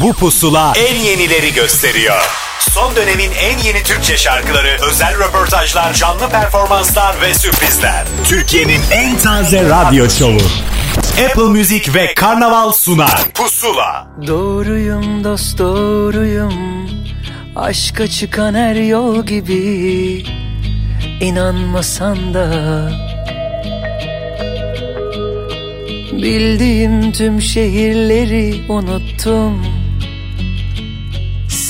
Bu pusula en yenileri gösteriyor. Son dönemin en yeni Türkçe şarkıları, özel röportajlar, canlı performanslar ve sürprizler. Türkiye'nin en taze radyo şovu. Apple Music ve Karnaval sunar. Pusula. Doğruyum dost doğruyum Aşka çıkan her yol gibi İnanmasan da Bildiğim tüm şehirleri unuttum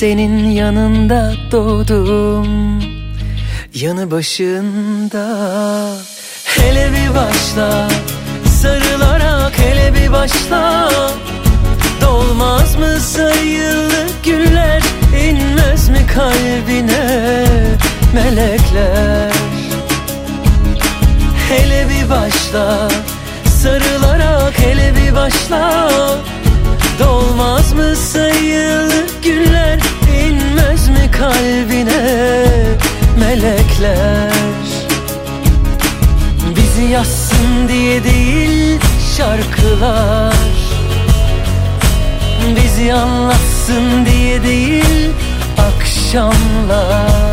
Senin yanında doğdum. Yanı başında Hele bir başla. Sarılarak hele bir başla. Dolmaz mı sayılı güller inmez mi kalbine melekler? Hele bir başla. Sarılarak hele bir başla. Dolmaz mı sayılı güller inmez mi kalbine melekler? Bizi yazsın diye değil şarkılar. Bizi anlatsın diye değil akşamlar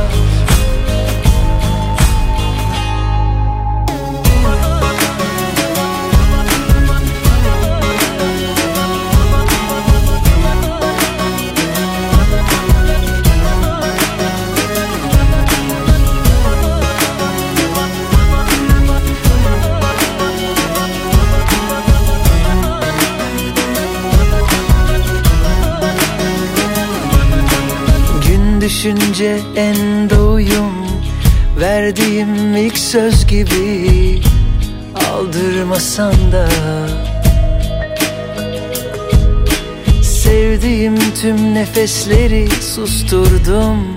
düşünce en doğuyum Verdiğim ilk söz gibi Aldırmasan da. Sevdiğim tüm nefesleri susturdum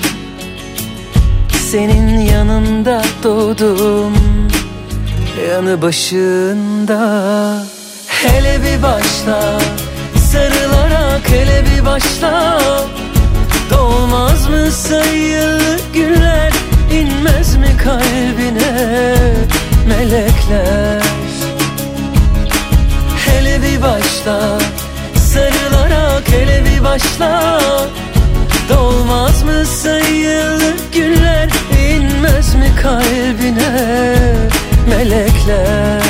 Senin yanında doğdum Yanı başında. Hele bir başla Sarılarak hele bir başla Dolmaz mı sayılı günler inmez mi kalbine melekler? Hele bir başla sarılarak hele bir başla. Dolmaz mı sayılı günler inmez mi kalbine melekler?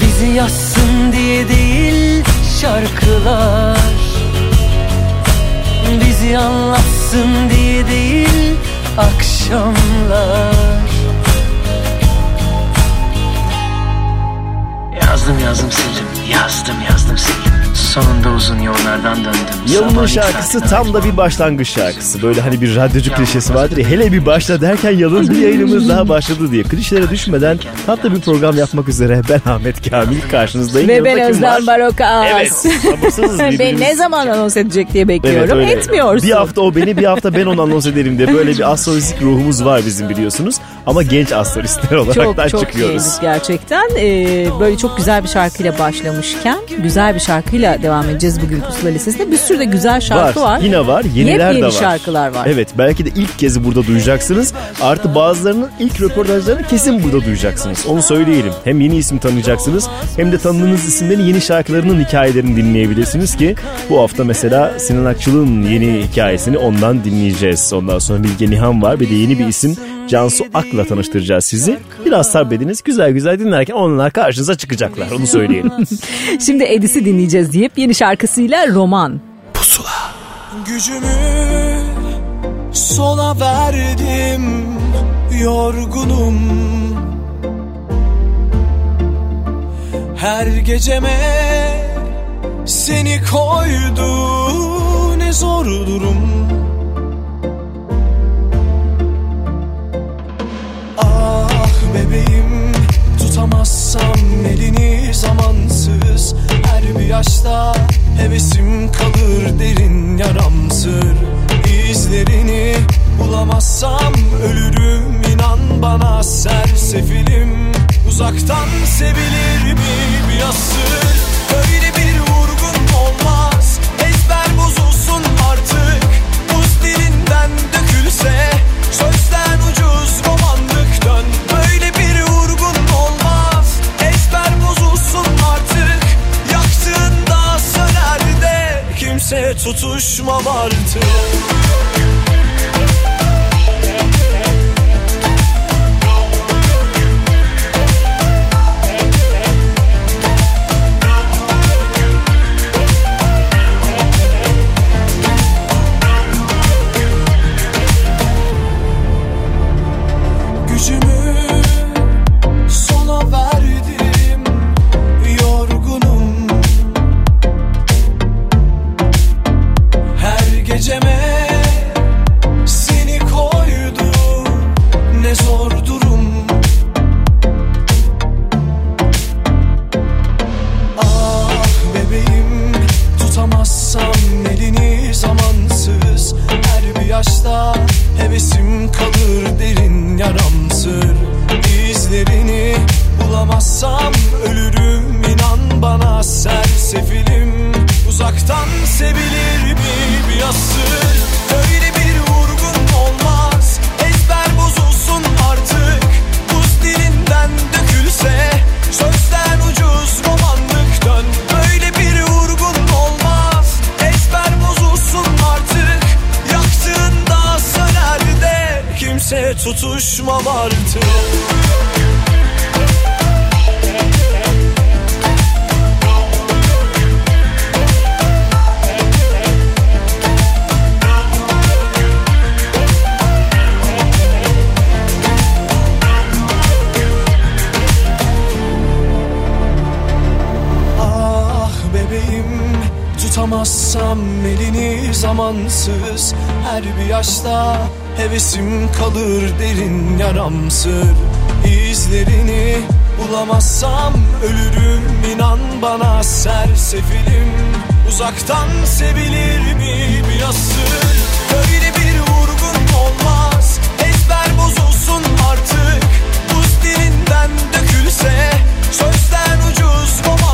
Bizi yazsın diye değil şarkılar Bizi anlatsın diye değil akşamlar. Yazdım yazdım sildim. Yazdım yazdım sildim Sonunda uzun yollardan döndüm Sabah şarkısı tam da bir başlangıç şarkısı. Böyle hani bir radyocu klişesi vardır ya hele bir başla derken yılın bir yayınımız daha başladı diye. Klişelere düşmeden tatlı bir program yapmak üzere ben Ahmet Kamil karşınızdayım. Ve ben kim Özlem? Barokas. Evet sabırsızız ben ne zaman anons edecek diye bekliyorum. öyle. Etmiyorsun. Bir hafta o beni bir hafta ben onu anons ederim diye böyle bir astrolojik ruhumuz var bizim biliyorsunuz. Ama genç astrolistler olarak çok çok çıkıyoruz. iyiyiz gerçekten. Ee, böyle çok güzel bir şarkıyla başlamışken güzel bir şarkıyla devam edeceğiz bugün Pusula Lisesi'nde. Bir sürü de güzel şarkı var. Yine var. Yeniler Yepyeni de var. şarkılar var. Evet belki de ilk kez burada duyacaksınız. Artı bazılarının ilk röportajlarını kesin burada duyacaksınız. Onu söyleyelim. Hem yeni isim tanıyacaksınız hem de tanıdığınız isimlerin yeni şarkılarının hikayelerini dinleyebilirsiniz ki bu hafta mesela Sinan Akçıl'ın yeni hikayesini ondan dinleyeceğiz. Ondan sonra Bilge Nihan var bir de yeni bir isim Cansu Ak'la tanıştıracağız sizi. Biraz sabrediniz güzel güzel dinlerken onlar karşınıza çıkacaklar onu söyleyelim. Şimdi Edis'i dinleyeceğiz deyip yeni şarkısıyla Roman. Gücümü sola verdim yorgunum Her geceme seni koydu ne zor durum bebeğim. Tutamazsam elini zamansız. Her bir yaşta hevesim kalır derin yaramsır. İzlerini bulamazsam ölürüm inan bana sersefilim. Uzaktan sevilir mi bir asır Öyle bir vurgun olmaz. Ezber bozulsun artık. Buz dilinden dökülse sözden ucuz tutuşmam artık bir yaşta hevesim kalır derin yaramsır. İzlerini bulamazsam ölürüm inan bana sersefilim. Uzaktan sevilir mi bir asır Böyle bir vurgun olmaz ezber bozulsun artık. Buz dilinden dökülse sözden ucuz romanlık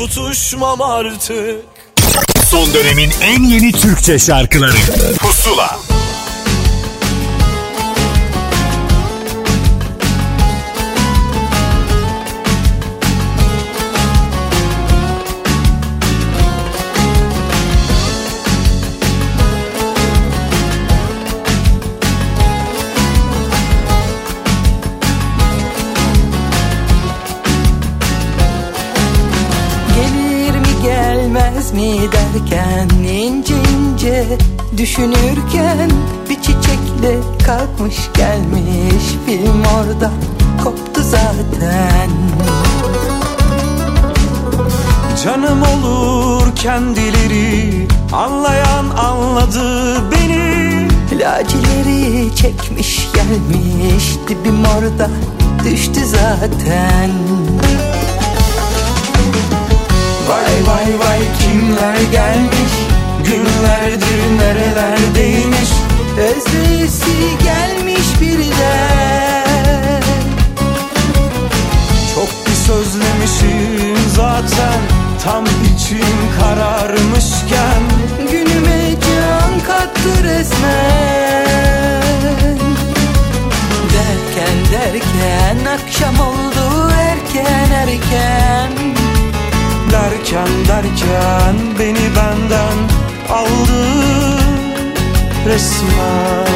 tutuşmam artık. Son dönemin en yeni Türkçe şarkıları. Pusula mi derken ince ince düşünürken bir çiçekle kalkmış gelmiş film orada koptu zaten. Canım olur kendileri Anlayan anladı beni Lacileri çekmiş gelmiş dibim orada düştü zaten. Vay vay kimler gelmiş? Günlerdir nerelerdeymiş? Özlesi gelmiş birden. Çok bir sözlemişim zaten Tam içim kararmışken. Günüme can kattı resmen. Derken derken akşam oldu erken erken Derken derken beni benden aldı resmen.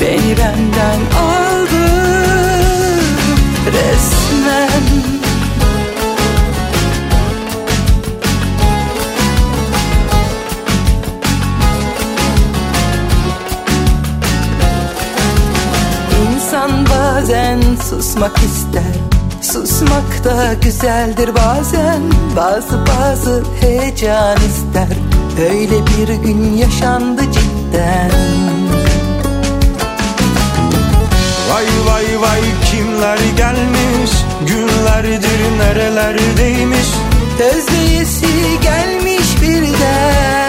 Beni benden aldı resmen. İnsan bazen susmak ister Susmak da güzeldir bazen. Bazı bazı heyecan ister. Öyle bir gün yaşandı cidden. Vay vay vay kimler gelmiş? Günlerdir nerelerdeymiş Özleyesi gelmiş birden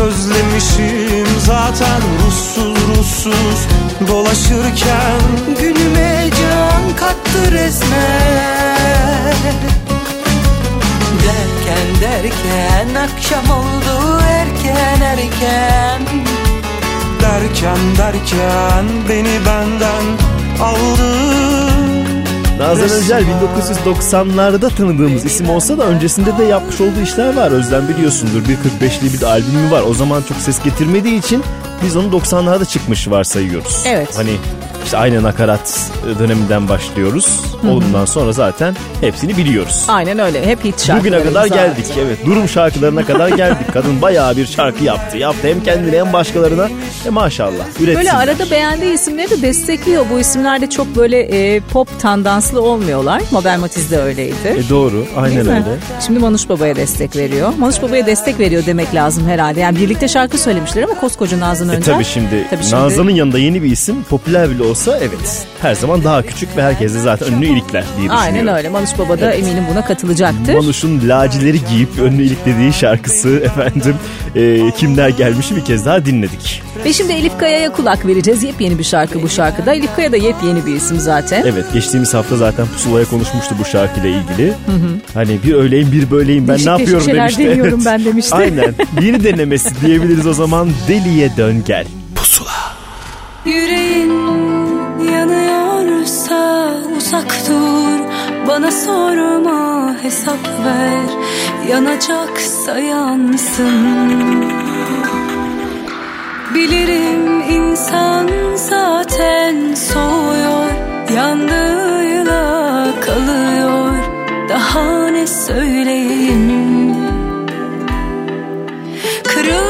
sözlemişim zaten ruhsuz ruhsuz. Dolaşırken Günüme can kattı resmen. Derken derken akşam oldu erken erken. Derken derken beni benden aldı. Nazan Öncel Resmen. 1990'larda tanıdığımız isim olsa da öncesinde de yapmış olduğu işler var. Özlem biliyorsundur bir 45'li bir albümü var. O zaman çok ses getirmediği için biz onu 90'larda çıkmış varsayıyoruz. Evet. Hani işte aynı nakarat döneminden başlıyoruz. Ondan sonra zaten hepsini biliyoruz. Aynen öyle. Hep hit şarkıları. Bugüne kadar imza geldik evet. Durum şarkılarına kadar geldik. Kadın bayağı bir şarkı yaptı. Yaptı hem kendine hem başkalarına. E maşallah. Üretsinler. Böyle arada beğendiği isimleri de destekliyor. Bu isimler de çok böyle e, pop tandanslı olmuyorlar. Mabel Matiz de öyleydi. E doğru. Aynen Değil mi? öyle. Şimdi Manuş Baba'ya destek veriyor. Manuş Baba'ya destek veriyor demek lazım herhalde. Yani birlikte şarkı söylemişler ama koskoca Nazan E Öncel. tabii şimdi, Tabii şimdi- Nazan'ın yanında yeni bir isim popüler bile olsa evet her zaman daha küçük ve herkes de zaten önünü ilikler diye düşünüyorum. Aynen öyle. Manuş Baba da Evet. eminim buna katılacaktır. Manuş'un lacileri giyip önünü iliklediği şarkısı efendim e, kimler gelmişi bir kez daha dinledik. Ve şimdi Elif Kaya'ya kulak vereceğiz. Yepyeni bir şarkı bu şarkıda. Elif Kaya da yepyeni bir isim zaten. Evet geçtiğimiz hafta zaten Pusula'ya konuşmuştu bu şarkıyla ilgili. Hani bir öyleyim bir böyleyim ben Değişik ne değişik yapıyorum şeyler demişti. deniyorum ben demişti. Aynen yeni denemesi diyebiliriz o zaman deliye dön gel. Pusula. Yüreğin uzak dur Bana sorma hesap ver. Yanacaksa yansın. Bilirim insan zaten soğuyor Yandığıyla kalıyor. Daha ne söyleyeyim? Kırılmadık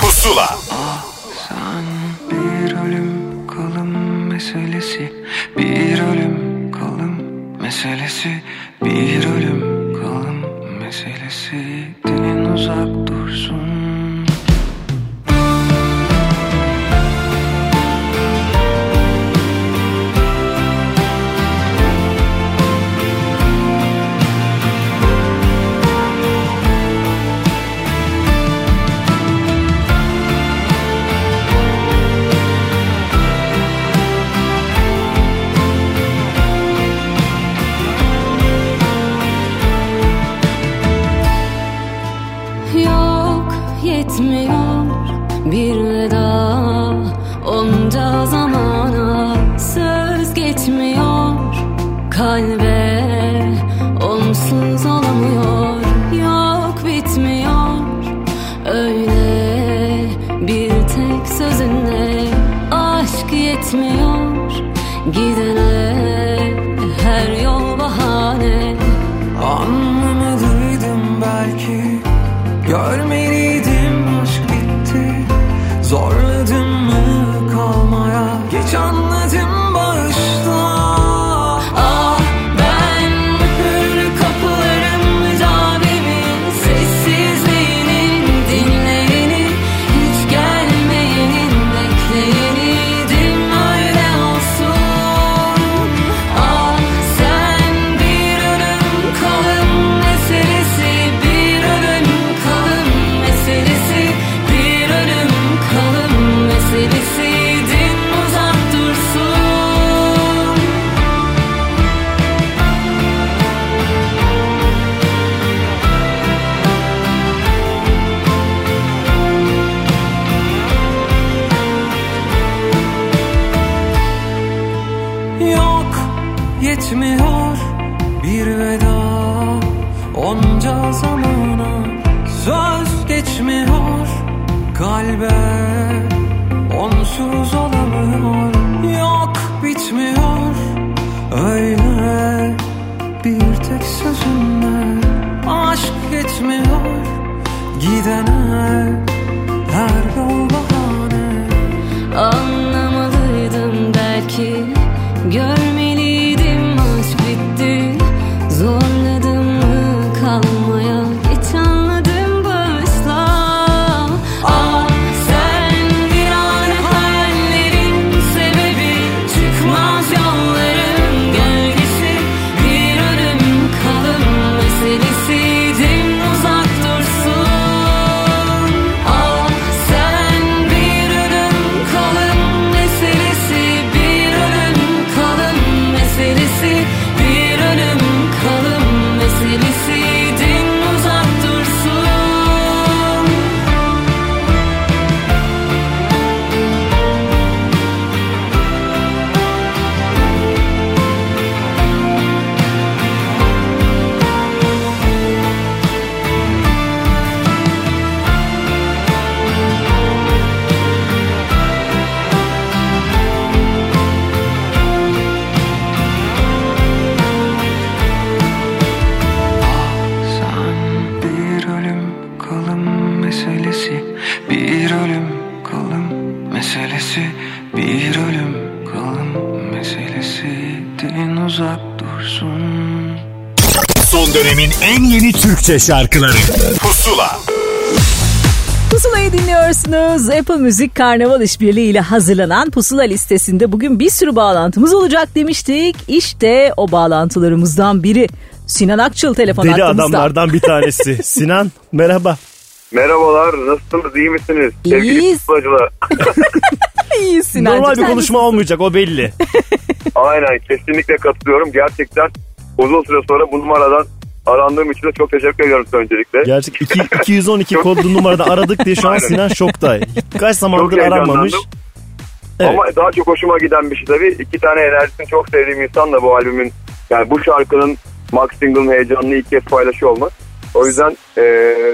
Türkçe şarkıları Pusula Pusula'yı dinliyorsunuz. Apple Müzik Karnaval İşbirliği ile hazırlanan Pusula listesinde bugün bir sürü bağlantımız olacak demiştik. İşte o bağlantılarımızdan biri. Sinan Akçıl telefon Deli hattımızda. adamlardan bir tanesi. Sinan merhaba. Merhabalar, nasılsınız, iyi misiniz? İyiyiz. pusulacılar. İyi Sinancığım. Normal bir konuşma olmayacak o belli. Aynen, kesinlikle katılıyorum. Gerçekten uzun süre sonra bu numaradan arandığım için de çok teşekkür ediyorum size öncelikle. Gerçek iki- 212 kodlu numarada aradık diye şu an. Sinan şokta. Kaç zamandır Çok aranmamış. Evet. Ama daha çok hoşuma giden bir şey tabii. İki tane enerjisini çok sevdiğim insanla bu albümün, yani bu şarkının Max Single'ın heyecanını ilk kez paylaşıyor olmak. O yüzden e,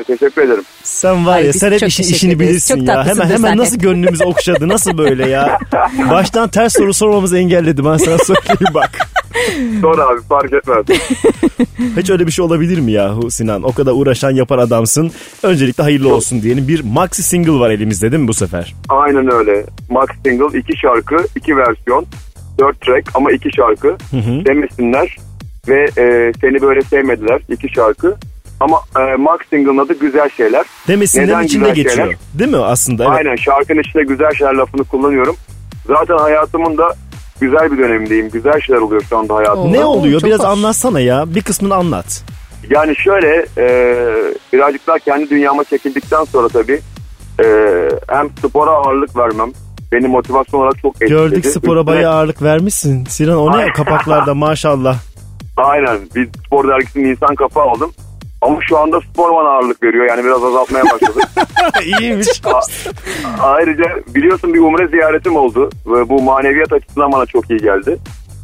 teşekkür ederim. Sen var Ay, ya sen hep işi, işini bilirsin Çok ya. Hemen hemen sen nasıl gönlümüzü okşadı nasıl böyle ya. Baştan ters soru sormamızı engelledi ben sana söyleyeyim bak. Sonra abi fark etmez. Hiç öyle bir şey olabilir mi yahu Sinan? O kadar uğraşan yapar adamsın. Öncelikle hayırlı olsun diyelim. Bir maxi single var elimizde değil mi bu sefer? Aynen öyle. Max Single iki şarkı, iki versiyon, dört track ama iki şarkı. hı. Demesinler ve e, seni böyle sevmediler iki şarkı. Ama e, Max Single'ın adı güzel şeyler. Demesinlerin Neden içinde güzel geçiyor. şeyler? Değil mi aslında? Evet. Aynen şarkının içinde güzel şeyler lafını kullanıyorum. Zaten hayatımın da güzel bir dönemindeyim. Güzel şeyler oluyor şu anda hayatımda. Ne oluyor? çok Biraz hoş. anlatsana ya. Bir kısmını anlat. Yani şöyle e, birazcık daha kendi dünyama çekildikten sonra tabii e, hem spora ağırlık vermem beni motivasyon olarak çok etkiledi. Gördük spora Üstüne- bayağı ağırlık vermişsin. Sinan o ne kapaklarda maşallah. Aynen bir spor dergisinin insan kapağı aldım. Ama şu anda spor bana ağırlık veriyor yani biraz azaltmaya başladım. İyiymiş. A- Ayrıca biliyorsun bir umre ziyaretim oldu ve bu maneviyat açısından bana çok iyi geldi.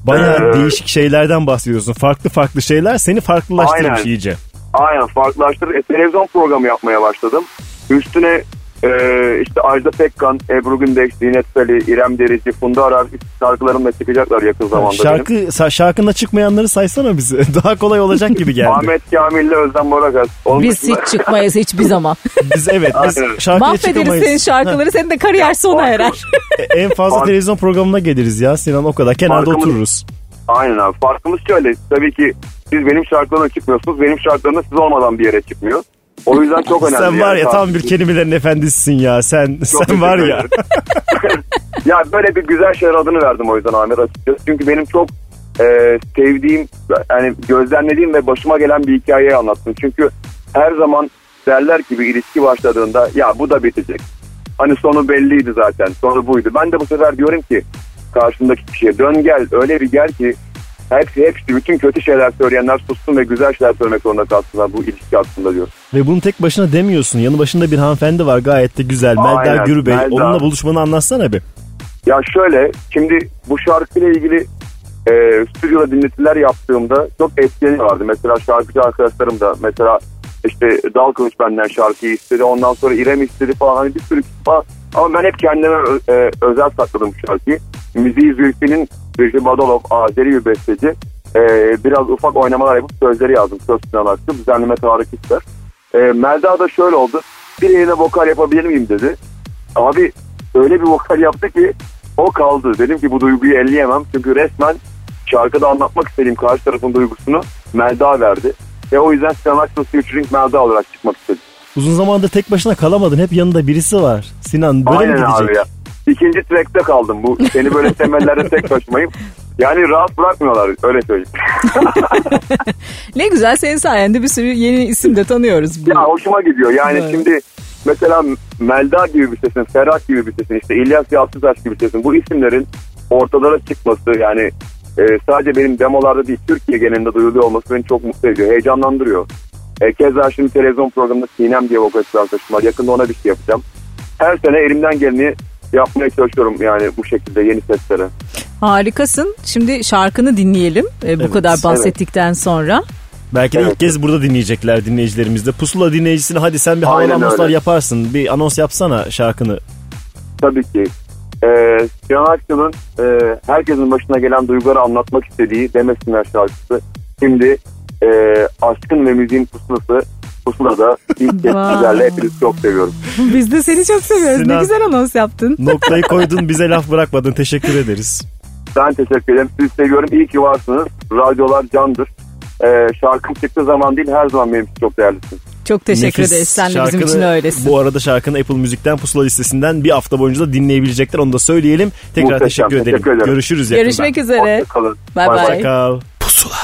Bayağı Ee, değişik şeylerden bahsediyorsun. Farklı farklı şeyler seni farklılaştırmış Aynen. iyice. Aynen farklılaştırıp e, televizyon programı yapmaya başladım. Üstüne e, işte Ajda Pekkan, Ebru Gündeş, Zinet Salih, İrem Derici, Funda Arar şarkılarımla çıkacaklar yakın zamanda Şarkı benim. şarkına çıkmayanları saysana bize. Daha kolay olacak gibi geldi. Ahmet Kamil ile Özlem Morakas. Onun Biz dışında- hiç çıkmayız hiçbir zaman. Biz evet biz şarkıya Mahvederiz çıkamayız. senin şarkıları. Senin de kariyer sona erer. Ha, en fazla Fark- televizyon programına geliriz ya Sinan o kadar. Kenarda Farkımız- otururuz. Aynen abi. Farkımız şöyle. Tabii ki siz benim şarkılarıma çıkmıyorsunuz. Benim şarkılarım siz olmadan bir yere çıkmıyor. O yüzden çok önemli. Sen var yani. ya tam bir kelimelerin efendisisin ya. Sen Çok sen var ya. ya böyle bir güzel şeyler adını verdim o yüzden Ahmet açıkçası. Çünkü benim çok e, sevdiğim, yani gözlemlediğim ve başıma gelen bir hikayeyi anlattım. Çünkü her zaman derler ki bir ilişki başladığında ya bu da bitecek. Hani sonu belliydi zaten. Sonu buydu. Ben de bu sefer diyorum ki karşımdaki kişiye dön gel öyle bir gel ki hepsi hepsi bütün kötü şeyler söyleyenler sussun ve güzel şeyler söylemek zorunda kalsınlar bu ilişki hakkında diyor. Ve bunu tek başına demiyorsun. Yanı başında bir hanımefendi var gayet de güzel. Melda Aynen, Gürübey. Melda. Onunla buluşmanı anlatsana bir. Ya şöyle şimdi bu şarkıyla ilgili e, stüdyoda dinletiler yaptığımda çok etkileniyorlardı. Mesela şarkıcı arkadaşlarım da mesela işte Dal Kılıç benden şarkıyı istedi. Ondan sonra İrem istedi falan. Hani bir sürü falan. Ama ben hep kendime e, özel sakladım bu şarkıyı. Müziği Zülfi'nin Zülfü Badalov Azeri bir besteci. E, biraz ufak oynamalar yapıp sözleri yazdım. Söz Sinan Aksu. Düzenleme Tarık İster. E, Melda da şöyle oldu. Bir yerine vokal yapabilir miyim dedi. Abi öyle bir vokal yaptı ki o kaldı. Dedim ki bu duyguyu elleyemem. Çünkü resmen şarkıda anlatmak istediğim karşı tarafın duygusunu Melda verdi. Ve o yüzden Sinan Aksu featuring Melda olarak çıkmak istedim. Uzun zamandır tek başına kalamadın. Hep yanında birisi var. Sinan böyle Aynen mi gidecek? abi ya. İkinci track'te kaldım. Bu seni böyle temellerde tek başımayım. Yani rahat bırakmıyorlar öyle söyleyeyim. Ne güzel senin sayende bir sürü yeni isim de tanıyoruz. Bu. Ya hoşuma gidiyor. Yani Evet. şimdi mesela Melda gibi bir sesin, Ferhat gibi bir sesin, işte İlyas Yalçıtaş gibi bir sesin bu isimlerin ortalara çıkması yani e, sadece benim demolarda değil Türkiye genelinde duyuluyor olması beni çok mutlu ediyor, heyecanlandırıyor. E, keza şimdi televizyon programında Sinem diye vokalist arkadaşım var. Yakında ona bir şey yapacağım. Her sene elimden geleni yapmaya çalışıyorum yani bu şekilde yeni seslere. Harikasın. Şimdi şarkını dinleyelim. e, bu Evet, kadar bahsettikten sonra. Belki de Evet. ilk kez burada dinleyecekler dinleyicilerimiz de. Pusula dinleyicisine hadi sen bir havalı anonslar öyle. yaparsın. Bir anons yapsana şarkını. Tabii ki. Ee, Sinan Akçıl'ın e, herkesin başına gelen duyguları anlatmak istediği Demesinler şarkısı. Şimdi e, aşkın ve müziğin pusulası pusulada ilk sizlerle hepinizi çok seviyorum. Biz de seni çok seviyoruz. Sinan- Ne güzel anons yaptın. Noktayı koydun bize laf bırakmadın. Teşekkür ederiz. Ben teşekkür ederim. Sizi seviyorum. İyi ki varsınız. Radyolar candır. Ee, şarkım çıktığı zaman değil her zaman benim için çok değerlisin. Çok teşekkür Nefis. ederiz. Sen de bizim için öylesin. Bu arada şarkını Apple Müzik'ten Pusula listesinden bir hafta boyunca da dinleyebilecekler. Onu da söyleyelim. Tekrar Muhteşem, teşekkür ederim. teşekkür ederim. Görüşürüz yakında. Görüşmek üzere. Hoşçakalın. Bay Bay bay. bay. Kal. Pusula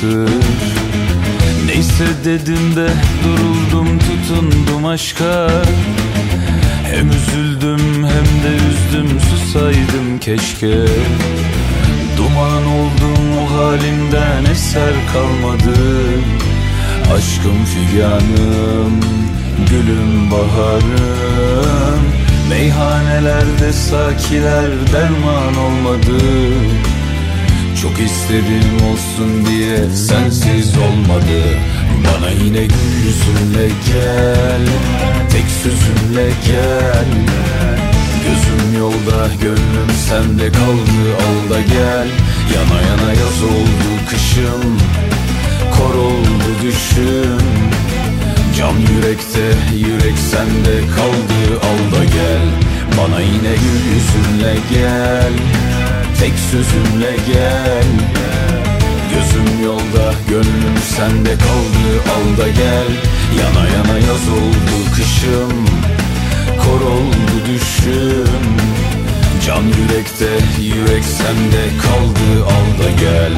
그 olmadı Bana yine gül yüzünle gel Tek sözünle gel. Gözüm yolda gönlüm sende kaldı al da gel. Yana yana yaz oldu kışım Kor oldu düşüm Can yürekte yürek sende kaldı al da gel. Bana yine gül yüzünle gel Tek sözümle gel Gözüm yolda gönlüm sende kaldı. Al da gel Yana yana yaz oldu kışım. Kor oldu düşüm. Can yürekte yürek sende kaldı. Al da gel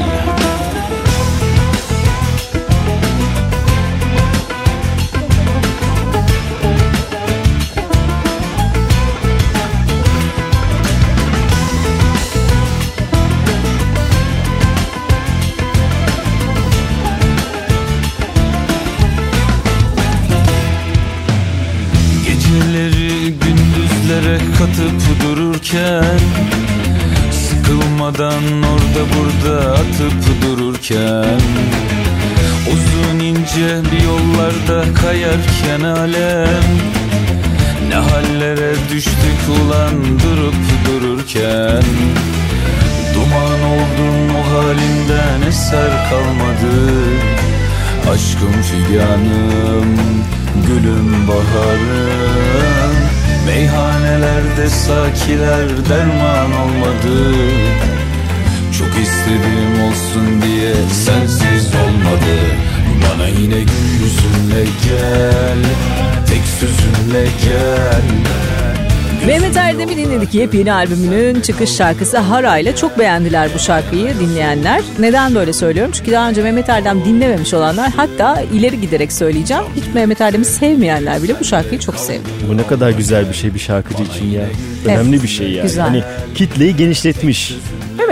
Sıkılmadan orada burada atıp dururken Uzun ince bir yollarda kayarken alem Ne hallere düştük ulan durup dururken? Duman oldun o halinden eser kalmadı Aşkım figanım, gülüm baharım. Meyhanelerde sakiler derman olmadı Çok istedim olsun diye sensiz olmadı Bana yine gül yüzünle gel, tek sözünle gel Mehmet Erdem'i dinledik yepyeni albümünün çıkış şarkısı Hara ile çok beğendiler bu şarkıyı dinleyenler. Neden böyle söylüyorum? Çünkü daha önce Mehmet Erdem dinlememiş olanlar hatta ileri giderek söyleyeceğim. Hiç Mehmet Erdem'i sevmeyenler bile bu şarkıyı çok sevdi. Bu ne kadar güzel bir şey bir şarkıcı için ya. Önemli bir şey yani. güzel. Hani kitleyi genişletmiş.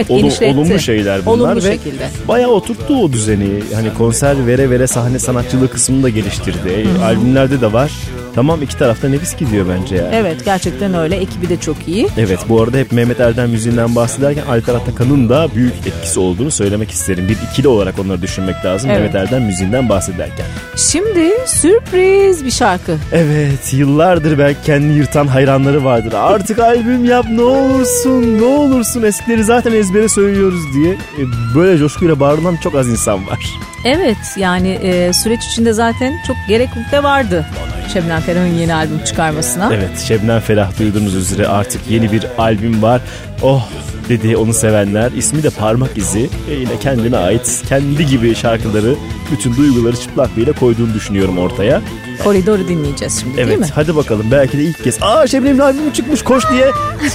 Evet Olu- genişletti. olumlu şeyler bunlar Olumlu ve şekilde. bayağı oturttu o düzeni. Hani konser vere vere sahne sanatçılığı kısmını da geliştirdi. Albümlerde de var. Tamam iki tarafta nefis gidiyor bence ya. Evet gerçekten öyle. Ekibi de çok iyi. Evet bu arada hep Mehmet Erdem müziğinden bahsederken Alper Atakan'ın da büyük etkisi olduğunu söylemek isterim. Bir ikili olarak onları düşünmek lazım Evet. Mehmet Erdem müziğinden bahsederken. Şimdi sürpriz bir şarkı. Evet yıllardır belki kendini yırtan hayranları vardır. Artık albüm yap ne olursun ne olursun eskileri zaten ezbere söylüyoruz diye. E, Böyle coşkuyla bağırılan çok az insan var. Evet yani e, süreç içinde zaten çok gereklilik de vardı. Şebnem Ferah'ın yeni albüm çıkarmasına. Evet Şebnem Ferah duyduğunuz üzere artık yeni bir albüm var. Oh dedi onu sevenler. İsmi de Parmak İzi. E, yine kendine ait kendi gibi şarkıları bütün duyguları çıplaklığıyla koyduğunu düşünüyorum ortaya. Koridoru dinleyeceğiz şimdi değil mi? Evet hadi bakalım belki de ilk kez aa Şebnem'in albümü çıkmış koş diye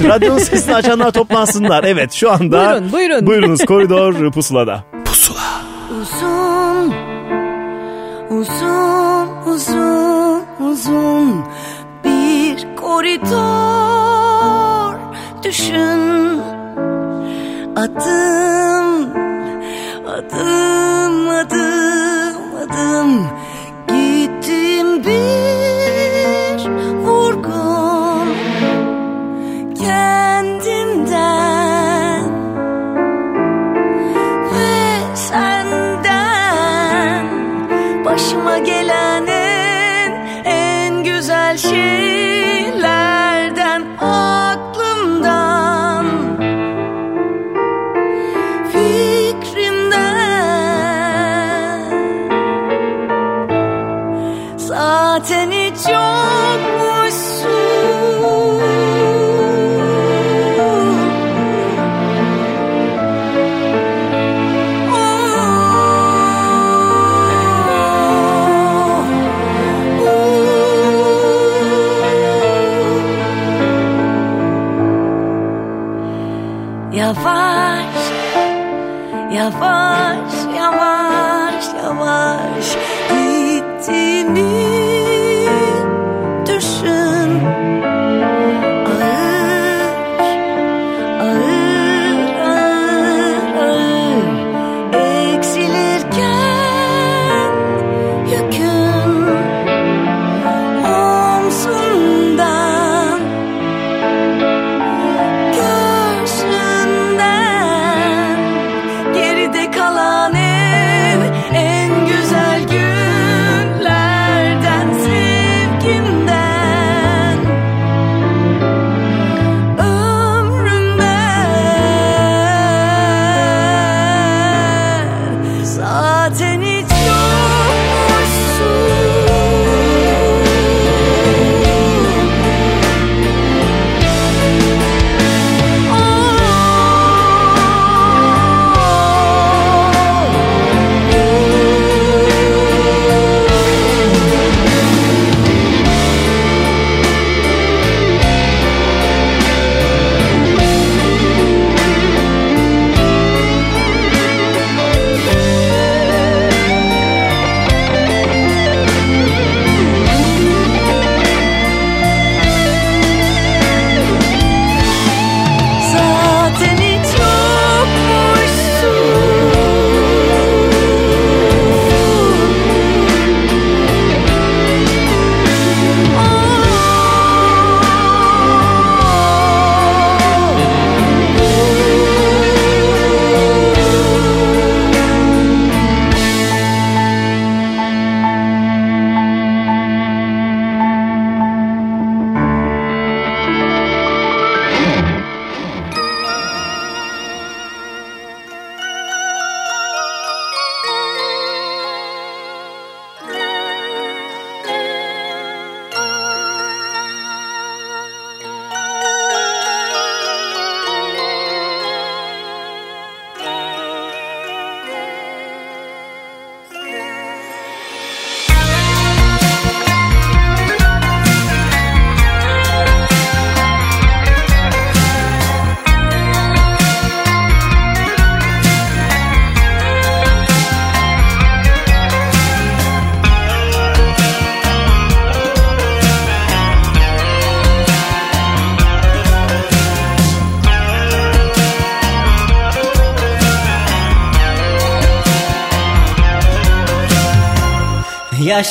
radyonun sesini açanlar toplansınlar. Evet şu anda Buyurun, buyurun. buyurunuz koridor pusulada. Uzun, uzun, uzun, uzun bir koridor düşün. Adım, adım,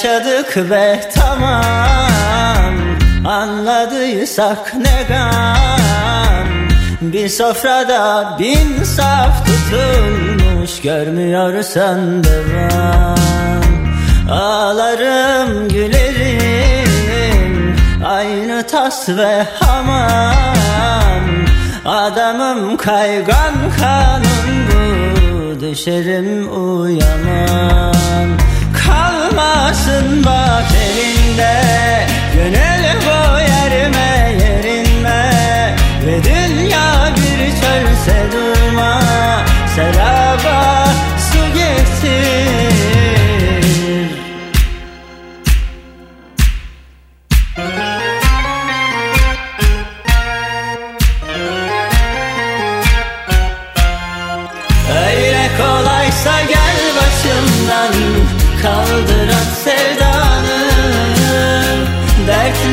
Yaşadık ve tamam Anladıysak ne gam. Bir sofrada bin saf tutulmuş Görmüyorsan devam. Ağlarım gülerim Aynı tas ve hamam. Adamım kaygan kanun bu Düşerim uyamam Kalmasın bak elinde. Gönül bu yerime. Yerinme Ve dünya bir çölse durma. Seraba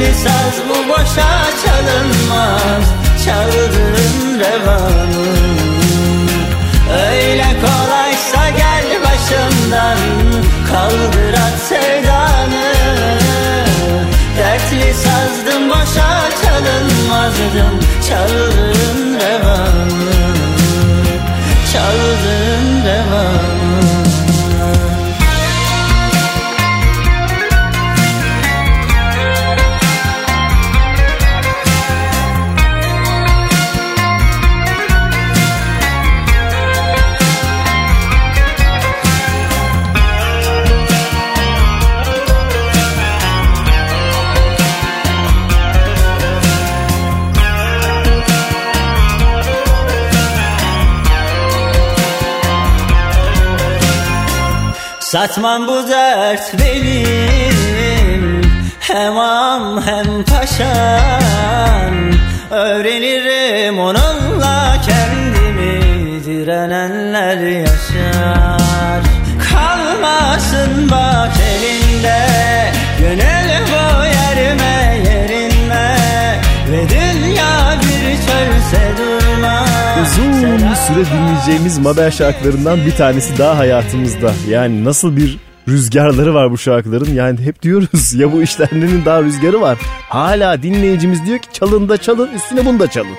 Dertli saz bu boşa çalınmaz Çaldırın revanı. Öyle kolaysa gel başımdan Kaldır at sevdanı. Dertli sazdım boşa çalınmazdım Çaldırın revanı. Çaldırın Satmam bu dert benim. Hem am hem paşam Öğrenirim onunla kendimi. Direnenler yaşar. Kalmasın bak süre dinleyeceğimiz Mabel şarkılarından bir tanesi daha hayatımızda. Yani nasıl bir rüzgarları var bu şarkıların. Yani hep diyoruz ya bu işlerinin daha rüzgarı var. Hala dinleyicimiz diyor ki çalın da çalın üstüne bunu da çalın.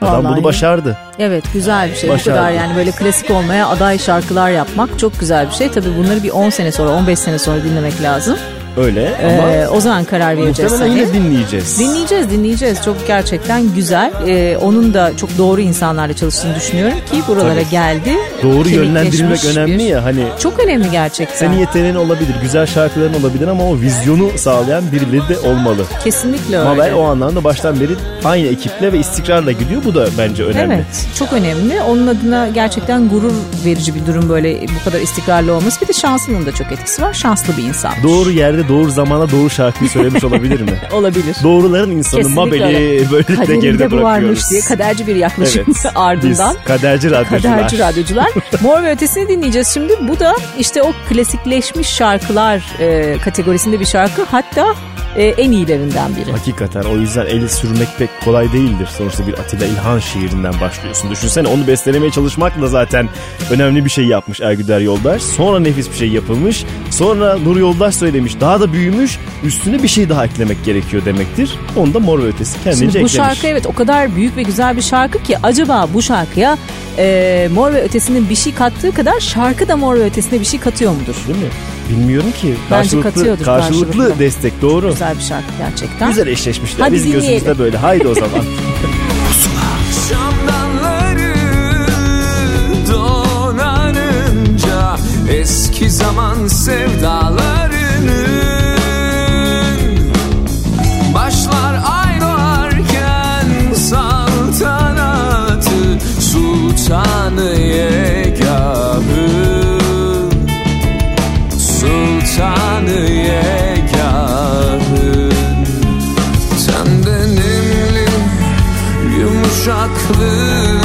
Adam Vallahi. bunu başardı. Evet güzel bir şey. Başardı. Bu kadar yani böyle klasik olmaya aday şarkılar yapmak çok güzel bir şey. Tabii bunları bir 10 sene sonra 15 sene sonra dinlemek lazım. Öyle ama Ee, o zaman karar vereceğiz muhtemelen yine dinleyeceğiz. Dinleyeceğiz dinleyeceğiz çok gerçekten güzel Ee, onun da çok doğru insanlarla çalıştığını düşünüyorum ki buralara Tabii. geldi Doğru yönlendirilmek önemli bir- ya hani çok önemli gerçekten senin yeteneğin olabilir, güzel şarkıların olabilir ama o vizyonu sağlayan birileri de olmalı. kesinlikle öyle Mabel o anlamda baştan beri aynı ekiple ve istikrarla gidiyor. Bu da bence önemli. Evet çok önemli. Onun adına gerçekten gurur verici bir durum böyle bu kadar istikrarlı olması. Bir de şansının da çok etkisi var. Şanslı bir insan. Doğru yerde, doğru zamana, doğru şarkıyı söylemiş olabilir mi? Olabilir. Doğruların insanı Kesinlikle Mabel'i öyle. böylelikle Kaderinde geride bu varmış bırakıyoruz. diye kaderci bir yaklaşım Evet. ardından. Biz kaderci radyocular. Kaderci radyocular. Mor ve Ötesi'ni dinleyeceğiz şimdi. Bu da işte o klasikleşmiş şarkılar e, kategorisinde bir şarkı. Hatta e, en iyilerinden biri. Hakikaten o yüzden el sürmek pek kolay değildir. Sonuçta bir Atilla İlhan şiirinden başlıyorsun. Düşünsene onu bestelemeye çalışmakla zaten önemli bir şey yapmış Ergüder Yoldaş. Sonra nefis bir şey yapılmış. Sonra Nur Yoldaş söylemiş. Daha da büyümüş. Üstüne bir şey daha eklemek gerekiyor demektir. Onu da Mor ve Ötesi kendince Şimdi bu eklemiş. şarkı evet o kadar büyük ve güzel bir şarkı ki acaba bu şarkıya e, Mor ve Ötesi'nin bir şey kattığı kadar şarkı da Mor ve Ötesi'ne bir şey katıyor mudur? Değil mi? Bilmiyorum ki. Bence Karşılıklı, katıyordur, karşılıklı, karşılıklı. destek doğru. Güzel bir şarkı gerçekten. Güzel eşleşmişler. Hadi Biz dinleyelim. gözümüzde böyle. Haydi o zaman. Şamdanları donanınca Eski zaman sevdalarının yumuşaklığı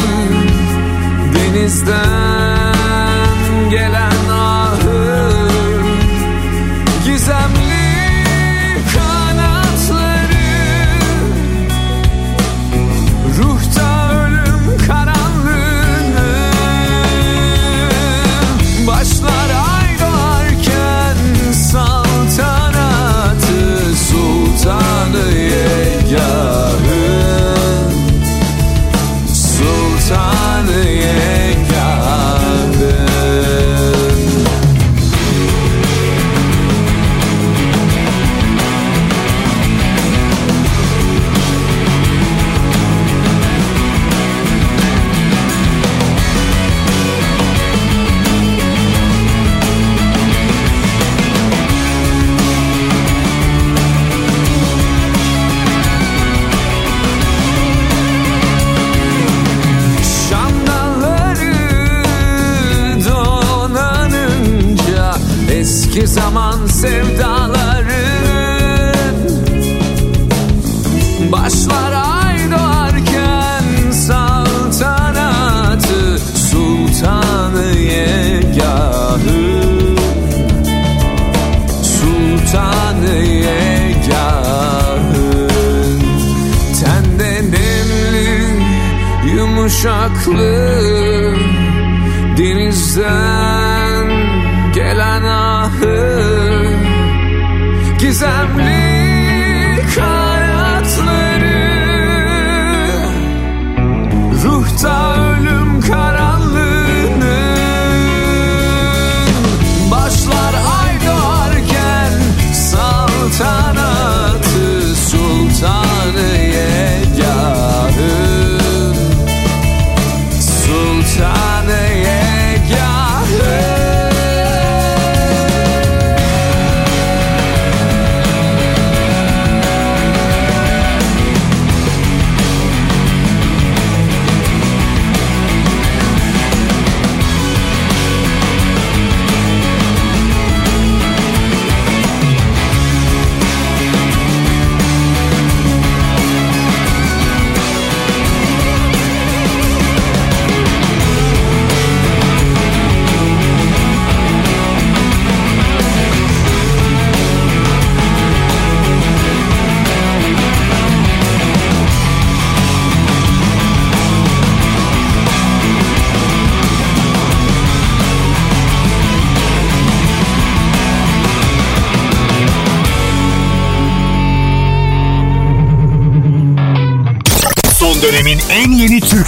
Denizden yumuşaklığı Denizden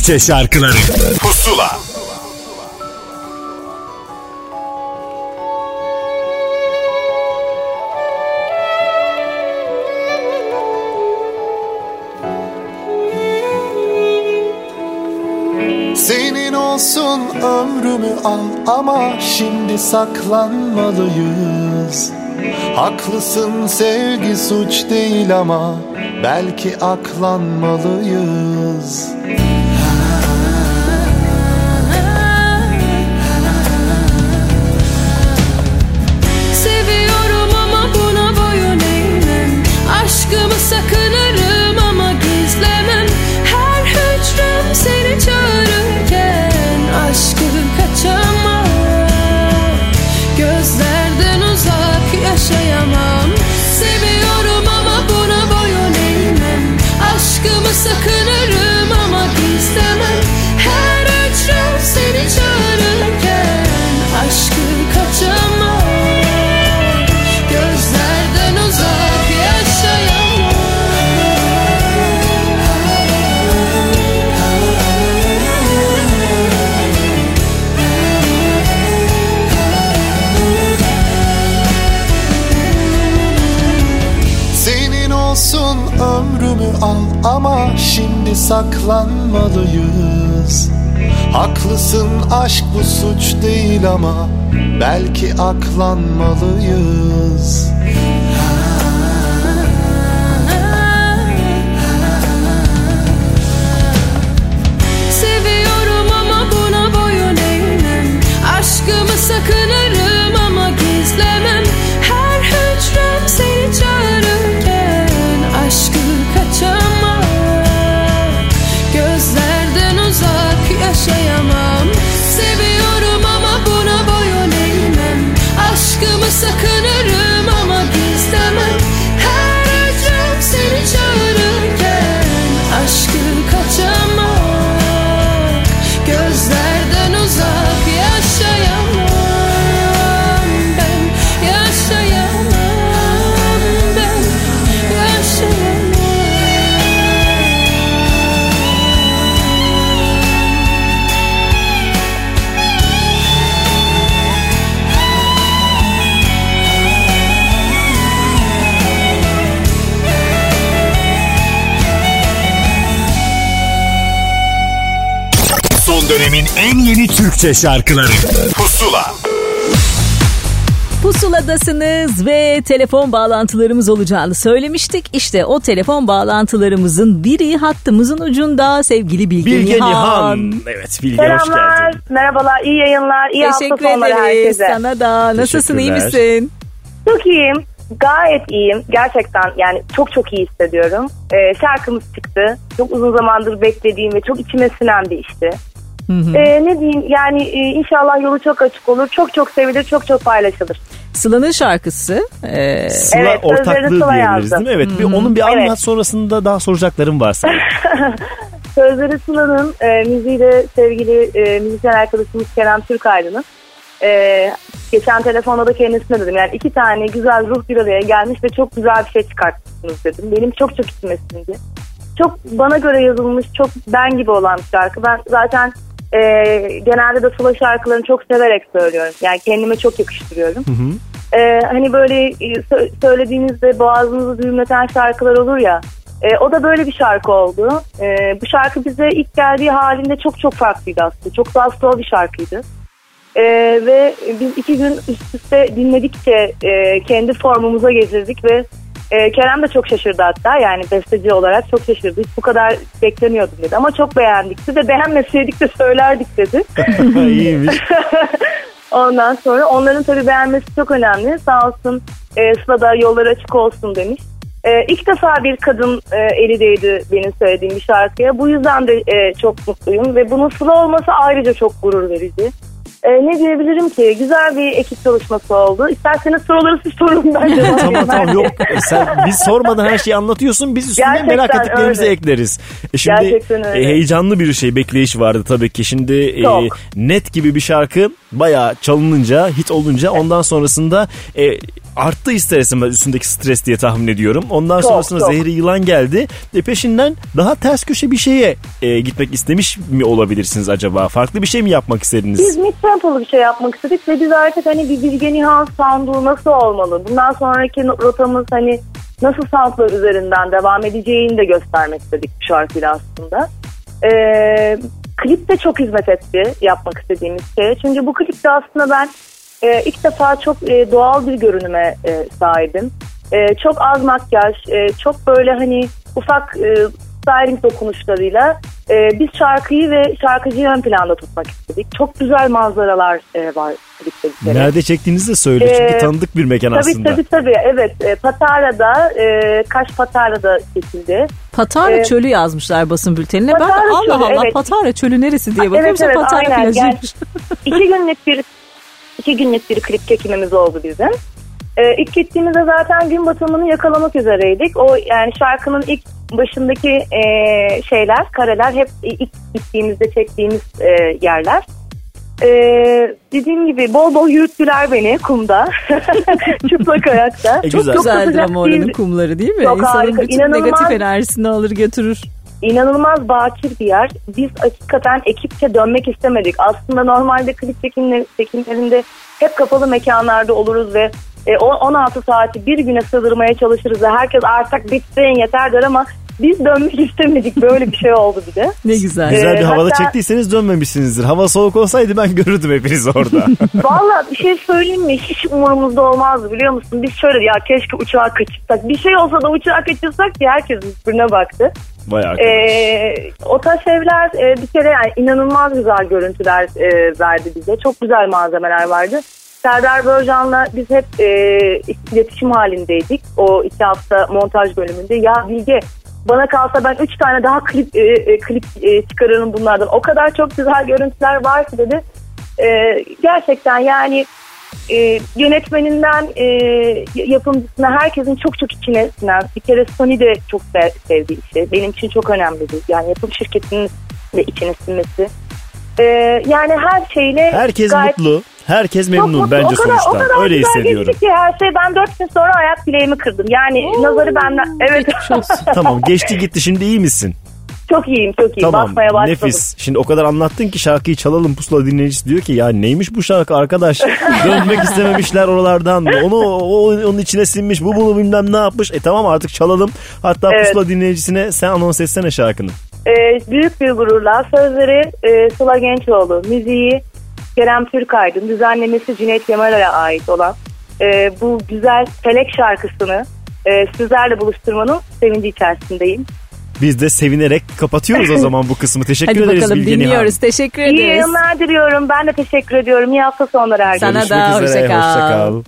Türkçe şarkıları. Pusula. Senin olsun ömrümü al ama şimdi saklanmalıyız. Haklısın sevgi suç değil ama belki aklanmalıyız saklanmalıyız. Haklısın aşk bu suç değil ama belki aklanmalıyız dönemin en yeni Türkçe şarkıları Pusula Pusuladasınız ve telefon bağlantılarımız olacağını söylemiştik. İşte o telefon bağlantılarımızın biri hattımızın ucunda sevgili Bilge, Bilge Nihan. Nihan. Evet Bilge hoş Selamlar, geldin. merhabalar, iyi yayınlar, iyi Teşekkür hafta sonları ederiz herkese. sana da. Nasılsın iyi misin? Çok iyiyim. Gayet iyiyim. Gerçekten yani çok çok iyi hissediyorum. Ee, şarkımız çıktı. Çok uzun zamandır beklediğim ve çok içime sinen bir işti. Ee, ne diyeyim yani e, inşallah yolu çok açık olur. Çok çok sevilir, çok çok paylaşılır. Sıla'nın şarkısı. Ee, Sıla Evet, sözlerini ortaklığı Sıla diyebiliriz yazdı. değil mi? Evet. Bir, onun bir anlat Evet. sonrasında daha soracaklarım var sana. Sözleri Sıla'nın, e, müziği de sevgili e, müzisyen arkadaşımız Kerem Türkaydın'ın. E, geçen telefonda da kendisine dedim. Yani iki tane güzel ruh bir araya gelmiş ve çok güzel bir şey çıkartmışsınız dedim. Benim çok çok içime sindi. Çok bana göre yazılmış, çok ben gibi olan bir şarkı. Ben zaten e, genelde de Sıla şarkılarını çok severek söylüyorum. Yani kendime çok yakıştırıyorum. Ee, hani böyle e, sö- söylediğinizde boğazınızı düğümleten şarkılar olur ya. e, o da böyle bir şarkı oldu. E, bu şarkı bize ilk geldiği halinde çok çok farklıydı aslında. Çok daha slow bir şarkıydı. E, ve biz iki gün üst üste dinledikçe e, kendi formumuza getirdik ve e, Kerem de çok şaşırdı hatta yani besteci olarak çok şaşırdı. Hiç bu kadar beklemiyordum dedi ama çok beğendik ve beğenmeseydik de söylerdik dedi. İyiymiş. Ondan sonra onların tabii beğenmesi çok önemli. Sağ olsun e, Sıla da yolları açık olsun demiş. E, ilk defa bir kadın e, eli değdi benim söylediğim bir şarkıya. Bu yüzden de e, çok mutluyum ve bunun Sıla olması ayrıca çok gurur verici. E, ne diyebilirim ki? Güzel bir ekip çalışması oldu. İsterseniz soruları siz sorun ben cevap tamam tamam yok. Sen biz sormadan her şeyi anlatıyorsun. Biz üstüne Gerçekten merak ettiklerimizi öyle. ekleriz. E şimdi e, heyecanlı bir şey bekleyiş vardı tabii ki. Şimdi e, Çok. net gibi bir şarkı bayağı çalınınca, hit olunca ondan sonrasında e, arttı ister istemez üstündeki stres diye tahmin ediyorum. Ondan Çok, sonrasında çok. Zehri Yılan geldi. E, peşinden daha ters köşe bir şeye e, gitmek istemiş mi olabilirsiniz acaba? Farklı bir şey mi yapmak istediniz? Biz mid tempolu bir şey yapmak istedik ve biz artık hani bir Bilge Nihan sound'u nasıl olmalı? Bundan sonraki rotamız hani nasıl soundlar üzerinden devam edeceğini de göstermek istedik bu şarkıyla aslında. Ee, klip de çok hizmet etti yapmak istediğimiz şeye. Çünkü bu klipte aslında ben e, ilk defa çok e, doğal bir görünüme e, sahibim. E, çok az makyaj, e, çok böyle hani ufak e, styling dokunuşlarıyla e, biz şarkıyı ve şarkıcıyı ön planda tutmak istedik. Çok güzel manzaralar e, var klipte. Nerede çektiğinizi de söyle. Çünkü Ee, tanıdık bir mekan Tabii aslında. tabii tabii evet e, Patara'da e, Kaş Patara'da çekildi. Patara Ee, çölü yazmışlar basın bültenine. ben de Patara Allah çölü, Allah evet. Patara çölü neresi diye bakıyorum. Evet, evet, Patara aynen. plajıymış. iki günlük bir iki günlük bir klip çekimimiz oldu bizim. Ee, ilk gittiğimizde zaten gün batımını yakalamak üzereydik. O yani şarkının ilk başındaki e, şeyler, kareler hep ilk gittiğimizde çektiğimiz e, yerler. Ee, dediğim gibi bol bol yürüttüler beni kumda. Çıplak ayakta. Çok da güzeldir sıcak ama oranın kumları değil mi? Çok İnsanın harika, bütün inanılmaz. negatif enerjisini alır götürür. İnanılmaz bakir bir yer. Biz hakikaten ekipçe dönmek istemedik. Aslında normalde klip çekimleri, çekimlerinde hep kapalı mekanlarda oluruz ve e, o 16 saati bir güne sığdırmaya çalışırız ve herkes artık bitsin yeter der ama biz dönmek istemedik. Böyle bir şey oldu bir de. Ne güzel. Güzel bir Ee, havada hatta- çektiyseniz dönmemişsinizdir. Hava soğuk olsaydı ben görürdüm hepiniz orada. Valla bir şey söyleyeyim mi? Hiç umurumuzda olmazdı biliyor musun? Biz şöyle ya keşke uçağa kaçırsak. Bir şey olsa da uçağa kaçırsak diye herkes birbirine baktı. Vay arkadaş. Ee, o taş evler e, bir kere yani inanılmaz güzel görüntüler e, verdi bize. Çok güzel malzemeler vardı. Serdar Börcan'la biz hep e, iletişim halindeydik. O iki hafta montaj bölümünde. Ya Bilge bana kalsa ben üç tane daha klip e, e, klip e, çıkarırım bunlardan. O kadar çok güzel görüntüler var ki dedi. E, gerçekten yani e, yönetmeninden e, yapımcısına herkesin çok çok içine sinen bir kere Sony de çok sev, sevdiği işi. Benim için çok önemlidir. Yani yapım şirketinin de içine sinmesi. E, yani her şeyle Herkes gayet mutlu. Herkes çok memnun mutlu. bence o kadar, sonuçta. O kadar Öyle güzel hissediyorum. geçti ki her şey. Ben dört gün sonra ayak bileğimi kırdım. Yani nazarı benden. Evet. tamam geçti gitti şimdi iyi misin? çok iyiyim çok iyiyim. Tamam Basmaya başladım. nefis. Şimdi o kadar anlattın ki şarkıyı çalalım pusula dinleyicisi diyor ki ya neymiş bu şarkı arkadaş. Dönmek istememişler oralardan. Onu o, onun içine sinmiş bu bunu bilmem ne yapmış. E tamam artık çalalım. Hatta Evet. pusula dinleyicisine sen anons etsene şarkını. Ee, büyük bir gururla sözleri e, Sıla Gençoğlu, müziği Kerem Türkaydın, düzenlemesi Cüneyt Yamar'a ait olan e, bu güzel Felek şarkısını e, sizlerle buluşturmanın sevinci içerisindeyim. Biz de sevinerek kapatıyoruz o zaman bu kısmı. Teşekkür Hadi ederiz bakalım Bilge Nihan. dinliyoruz. Teşekkür İyi ederiz. yayınlar diliyorum. Ben de teşekkür ediyorum. İyi hafta sonları herkese. Sana Görüşmek da üzere, hoşça kal.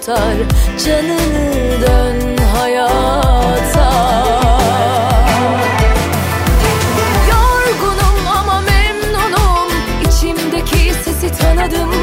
tutar Canını dön hayata. Yorgunum ama memnunum İçimdeki sesi tanıdım.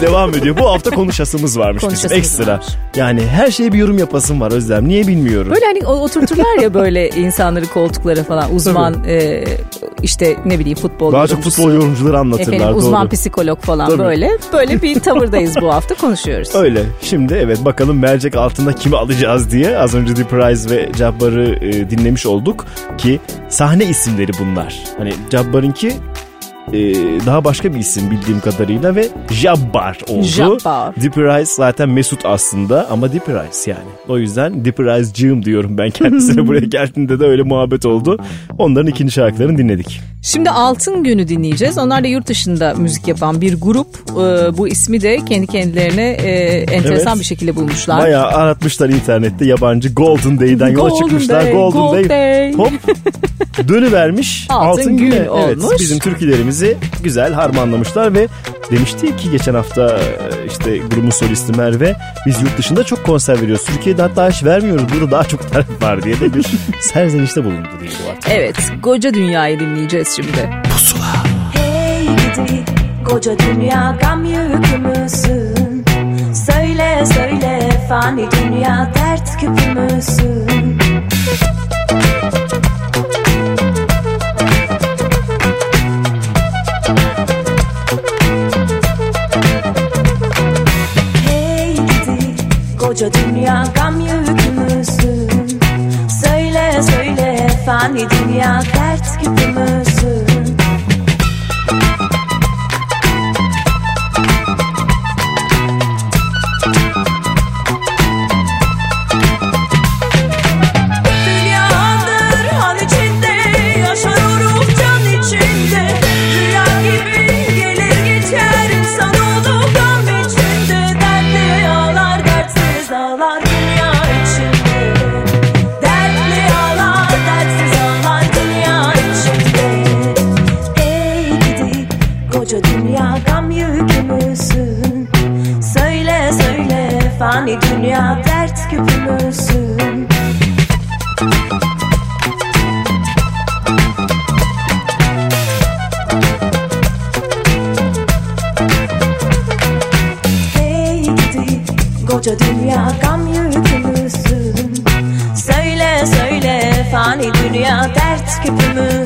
Devam ediyor. Bu hafta konuşasımız varmış bizim Konuşasımız ekstra. var. Yani her şeye bir yorum yapasım var Özlem. Niye bilmiyorum. Böyle hani oturturlar ya böyle insanları koltuklara falan uzman e, işte ne bileyim futbol Daha çok futbol yorumcuları anlatırlar. efendim, uzman doğru. psikolog falan Tabii. böyle. Böyle bir tavırdayız bu hafta konuşuyoruz. Öyle. Şimdi evet bakalım mercek altında kimi alacağız diye az önce The Prize ve Jabbar'ı e, dinlemiş olduk ki sahne isimleri bunlar. Hani Jabbar'ınki e, daha başka bir isim bildiğim kadarıyla ve Jabbar oldu. Jabbar. The Prize zaten Mesut aslında ama The Prize yani. O yüzden The Prize'cığım diyorum ben kendisine buraya geldiğinde de öyle muhabbet oldu. Onların ikinci şarkılarını dinledik. Şimdi Altın Günü dinleyeceğiz. Onlar da yurt dışında müzik yapan bir grup. Ee, bu ismi de kendi kendilerine e, enteresan Evet. bir şekilde bulmuşlar. Bayağı aratmışlar internette yabancı Golden Day'den yola Golden çıkmışlar. Day, Golden Gold Day. Day. Hop dönüvermiş. Altın Altın, gün. Evet, olmuş. bizim türkülerimizi güzel harmanlamışlar ve demişti ki geçen hafta e, işte grubun solisti Merve biz yurt dışında çok konser veriyoruz. Türkiye'de hatta hiç vermiyoruz. Burada daha çok talep var diye de bir serzenişte bulundu diye bu artık. Evet, Koca Dünya'yı dinleyeceğiz şimdi. Hey gidi koca dünya gam yükümüzsün Söyle söyle fani dünya dert küpümüzsün koca dünya gam yükümüzsün Söyle söyle fani dünya dert küpümüzsün dert küpümüzsün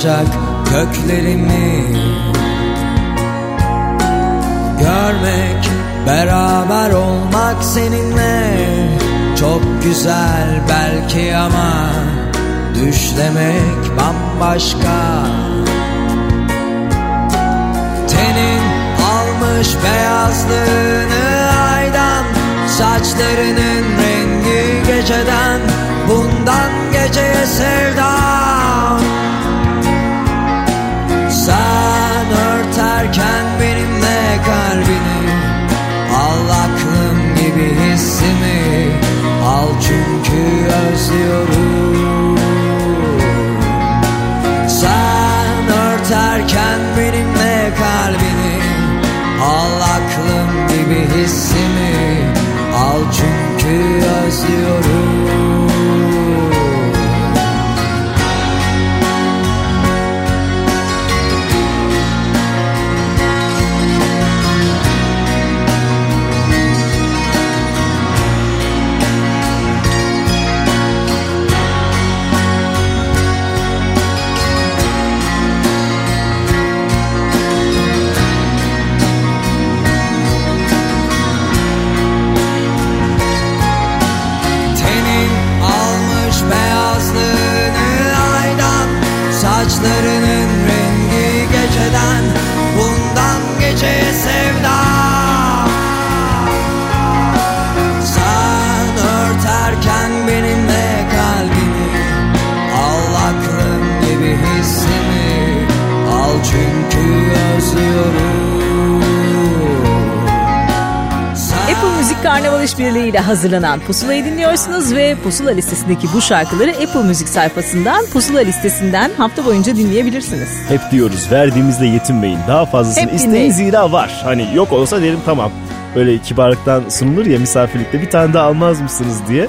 Karışacak köklerimi. Görmek Beraber olmak seninle Çok güzel belki ama Düşlemek bambaşka İle hazırlanan Pusula'yı dinliyorsunuz ve Pusula listesindeki bu şarkıları Apple Müzik sayfasından Pusula listesinden hafta boyunca dinleyebilirsiniz. Hep diyoruz verdiğimizle yetinmeyin. Daha fazlasını Hep isteyin dinleyin. zira var. Hani yok olsa derim tamam. Böyle kibarlıktan sunulur ya misafirlikte bir tane daha almaz mısınız diye.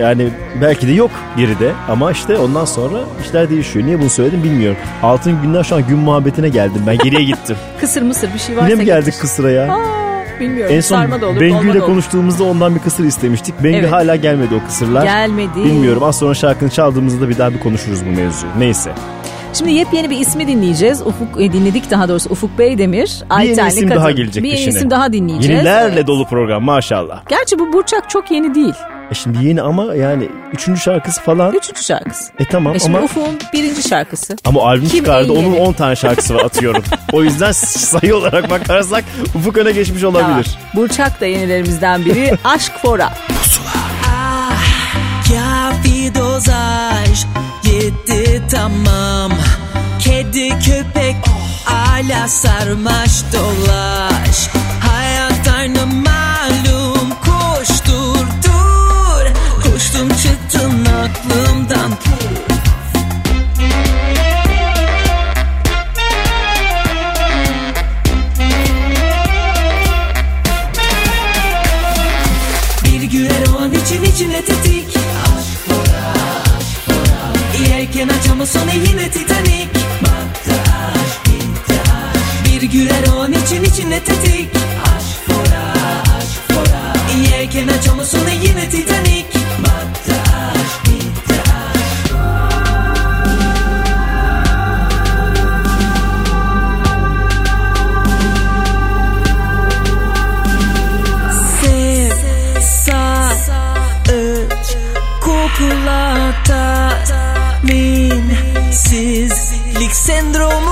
Yani belki de yok geride ama işte ondan sonra işler değişiyor. Niye bunu söyledim bilmiyorum. Altın günler şu an gün muhabbetine geldim. Ben geriye gittim. Kısır mısır bir şey varsa Yine mi geldik getir. kısıra ya? Aa, bilmiyorum. En son Sarma da olur, Bengü ile konuştuğumuzda ondan bir kısır istemiştik. Bengü Evet. hala gelmedi o kısırlar. Gelmedi. Bilmiyorum az sonra şarkını çaldığımızda bir daha bir konuşuruz bu mevzuyu. Neyse. Şimdi yepyeni bir ismi dinleyeceğiz. Ufuk e, dinledik daha doğrusu Ufuk Beydemir. Bir yeni isim kadın. daha gelecek Bir yeni peşine. isim daha dinleyeceğiz. Yenilerle dolu program maşallah. Gerçi bu Burçak çok yeni değil. E şimdi yeni ama yani üçüncü şarkısı falan. Üçüncü şarkısı. E tamam E şimdi ama Ufuk'un birinci şarkısı. ama albüm Kim çıkardı onun? 10 tane şarkısı var atıyorum. o yüzden sayı olarak bakarsak Ufuk öne geçmiş olabilir. Tamam. Burçak da yenilerimizden biri. Aşk Fora. Kafi dozaj Yetti tamam Kedi köpek Ala sarmaş dolaş içine tetik Aşk fora, aşk fora. Yerken açama sonu yine titanik Montaj, bintaj Sev, sar, öt, kokula Tatminsizlik sendromu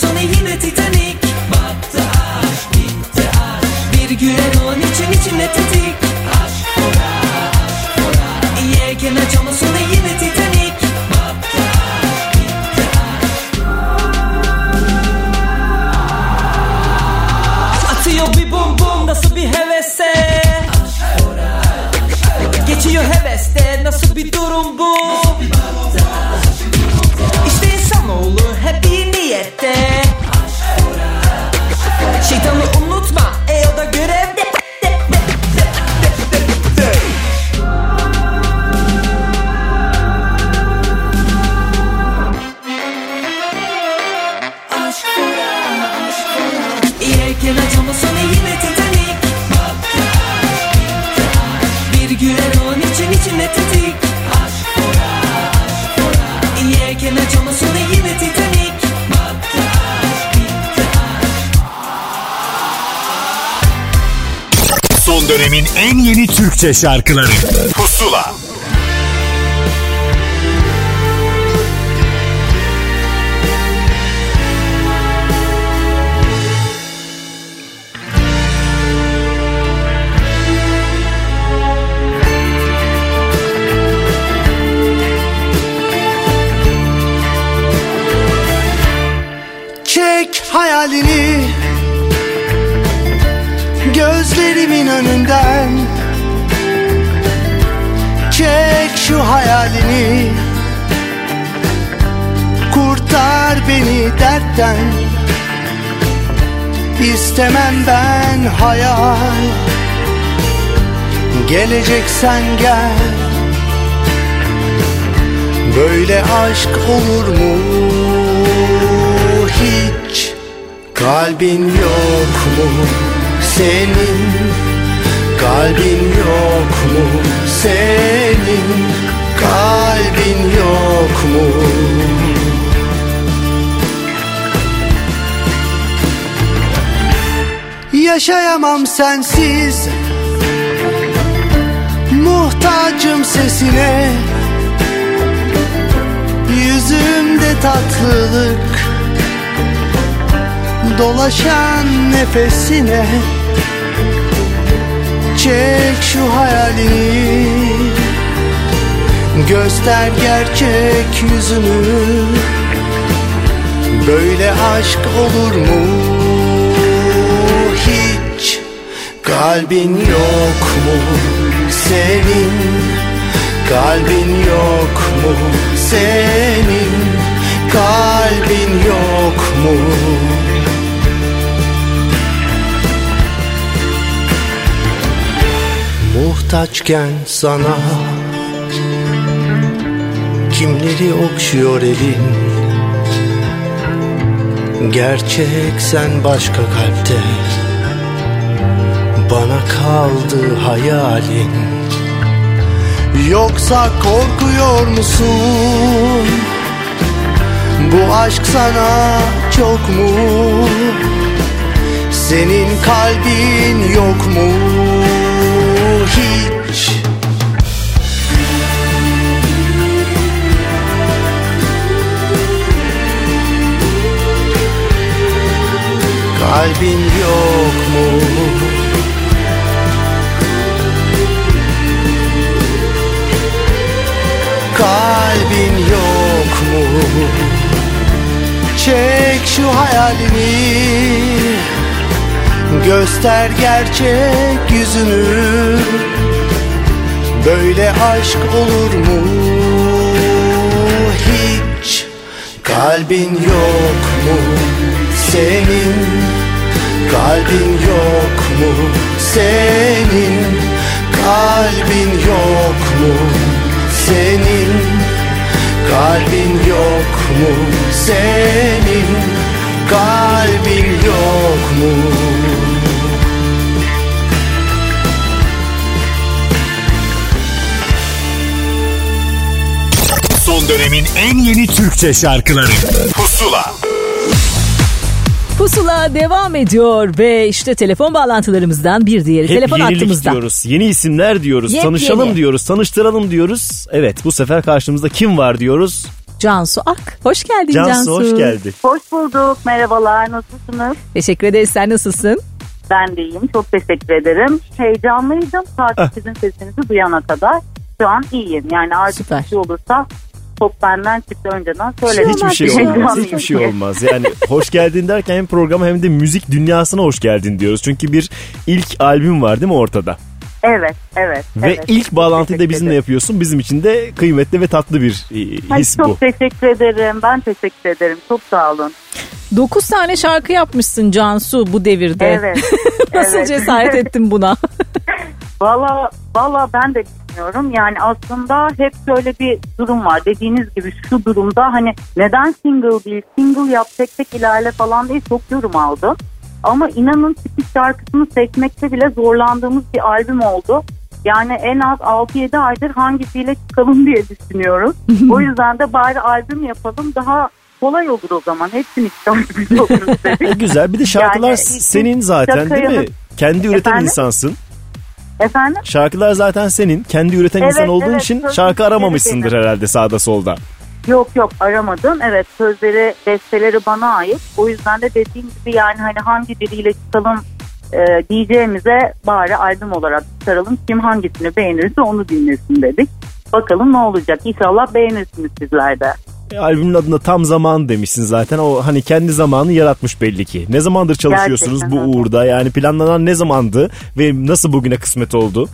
Yerken Dönemin en yeni Türkçe şarkıları Gözlerimin önünden. Çek şu hayalini. Kurtar beni dertten. İstemem ben hayal. Geleceksen gel. Böyle aşk olur mu? Hiç Kalbin yok mu senin? Kalbin yok mu senin? Kalbin yok mu? Yaşayamam sensiz. Muhtacım sesine. Yüzümde tatlılık. Dolaşan nefesine Çek şu hayalini Göster gerçek yüzünü. Böyle aşk olur mu? Hiç Kalbin yok mu? Senin Kalbin yok mu? Senin Kalbin yok mu Muhtaçken sana Kimleri okşuyor elin? Gerçek sen başka kalpte. Bana kaldı hayalin. Yoksa korkuyor musun? Bu aşk sana çok mu? Senin kalbin yok mu hiç Kalbin yok mu? Kalbin yok mu? Çek şu hayalini Göster gerçek yüzünü. Böyle aşk olur mu? Hiç Kalbin yok mu? Senin Kalbin yok mu? Senin Kalbin yok mu? Senin Kalbin yok mu? Senin Kalbin yok mu Son dönemin en yeni Türkçe şarkıları Pusula Pusula devam ediyor ve işte telefon bağlantılarımızdan bir diğeri Hep telefon yenilik hattımızda. diyoruz. Yeni isimler diyoruz. Yepyeni. Tanışalım diyoruz. Tanıştıralım diyoruz. Evet bu sefer karşımızda kim var diyoruz. Cansu Ak. Hoş geldin Cansu. Cansu hoş geldin. Hoş bulduk. Merhabalar. Nasılsınız? Teşekkür ederiz. Sen nasılsın? Ben de iyiyim. Çok teşekkür ederim. Heyecanlıydım. Artık sizin sesinizi duyana kadar. Şu an iyiyim. Yani artık bir şey olursa top benden çıktı önceden söyledim. Hiçbir şey olmaz. Hiçbir şey olmaz. Yani hoş geldin derken hem programa hem de müzik dünyasına hoş geldin diyoruz. Çünkü bir ilk albüm var değil mi ortada? Evet, evet. Ve evet. ilk bağlantıyı da bizimle yapıyorsun. Bizim için de kıymetli ve tatlı bir e, his çok bu. teşekkür ederim. Ben teşekkür ederim. Çok sağ olun. 9 tane şarkı yapmışsın Cansu bu devirde. Evet. Nasıl evet. cesaret ettin buna? Valla valla ben de bilmiyorum. Yani aslında hep şöyle bir durum var. Dediğiniz gibi şu durumda hani neden single değil, single yap tek tek ilerle falan değil çok yorum aldım. Ama inanın tipik şarkısını seçmekte bile zorlandığımız bir albüm oldu. Yani en az 6-7 aydır hangisiyle çıkalım diye düşünüyoruz. o yüzden de bari albüm yapalım daha kolay olur o zaman. Hepsini çıkartmış oluruz dedik. güzel. Bir de şarkılar Yani, senin zaten değil mi? Kendi üreten Efendim? insansın. Efendim? Şarkılar zaten senin. Kendi üreten Evet, insan olduğun evet, için şarkı aramamışsındır benim. herhalde sağda solda. Yok yok aramadım. Evet sözleri, besteleri bana ait. O yüzden de dediğim gibi yani hani hangi biriyle çıkalım e, diyeceğimize bari albüm olarak çıkaralım. Kim hangisini beğenirse onu dinlesin dedik. Bakalım ne olacak. İnşallah beğenirsiniz sizler de. E, albümün adına tam zaman demişsin zaten. O hani kendi zamanı yaratmış belli ki. Ne zamandır çalışıyorsunuz Gerçekten bu öyle. uğurda? Yani planlanan ne zamandı ve nasıl bugüne kısmet oldu?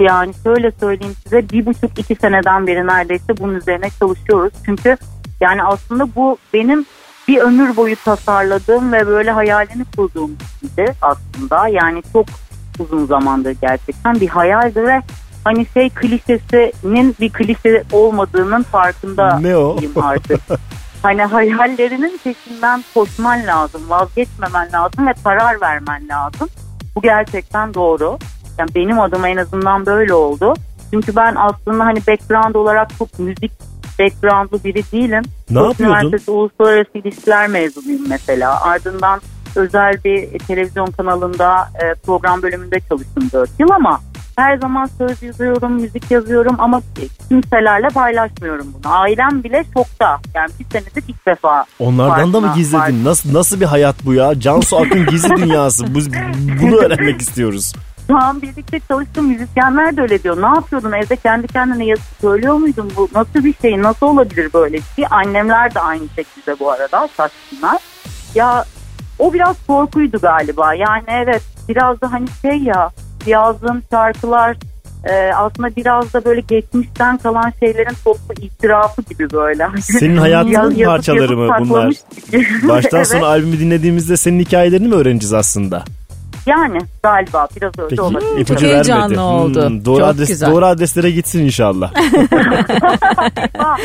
Yani şöyle söyleyeyim size bir buçuk iki seneden beri neredeyse bunun üzerine çalışıyoruz. Çünkü yani aslında bu benim bir ömür boyu tasarladığım ve böyle hayalini kurduğum bir şeydi aslında. Yani çok uzun zamandır gerçekten bir hayaldi ve hani şey klişesinin bir klişe olmadığının farkında Ne o? artık. Hani hayallerinin peşinden koşman lazım, vazgeçmemen lazım ve karar vermen lazım. Bu gerçekten doğru. Yani benim adıma en azından böyle oldu. Çünkü ben aslında hani background olarak çok müzik backgroundlu biri değilim. Ne Koç yapıyordun? Üniversitesi Uluslararası İlişkiler mezunuyum mesela. Ardından özel bir televizyon kanalında e, program bölümünde çalıştım 4 yıl ama her zaman söz yazıyorum, müzik yazıyorum ama kimselerle paylaşmıyorum bunu. Ailem bile şokta. Yani bir senedir ilk defa. Onlardan da mı gizledin? vardım. Nasıl nasıl bir hayat bu ya? Cansu Akın gizli dünyası. Bu, bunu öğrenmek istiyoruz. Şu an birlikte çalıştığım müzisyenler de öyle diyor. Ne yapıyordun evde kendi kendine yazıp söylüyor muydun bu? Nasıl bir şey? Nasıl olabilir böyle bir şey? Annemler de aynı şekilde bu arada şaşkınlar. Ya o biraz korkuydu galiba. Yani evet biraz da hani şey ya yazdığım şarkılar e, aslında biraz da böyle geçmişten kalan şeylerin toplu itirafı gibi böyle. Senin hayatının Yaz- yazıp parçaları yazıp mı bunlar? Baştan Evet. sona albümü dinlediğimizde senin hikayelerini mi öğreneceğiz aslında? Yani galiba biraz öyle Peki olabilir. ipucu Çok heyecanlı vermedi. oldu. Hmm, doğru Çok adres güzel. doğru adreslere gitsin inşallah. Ha,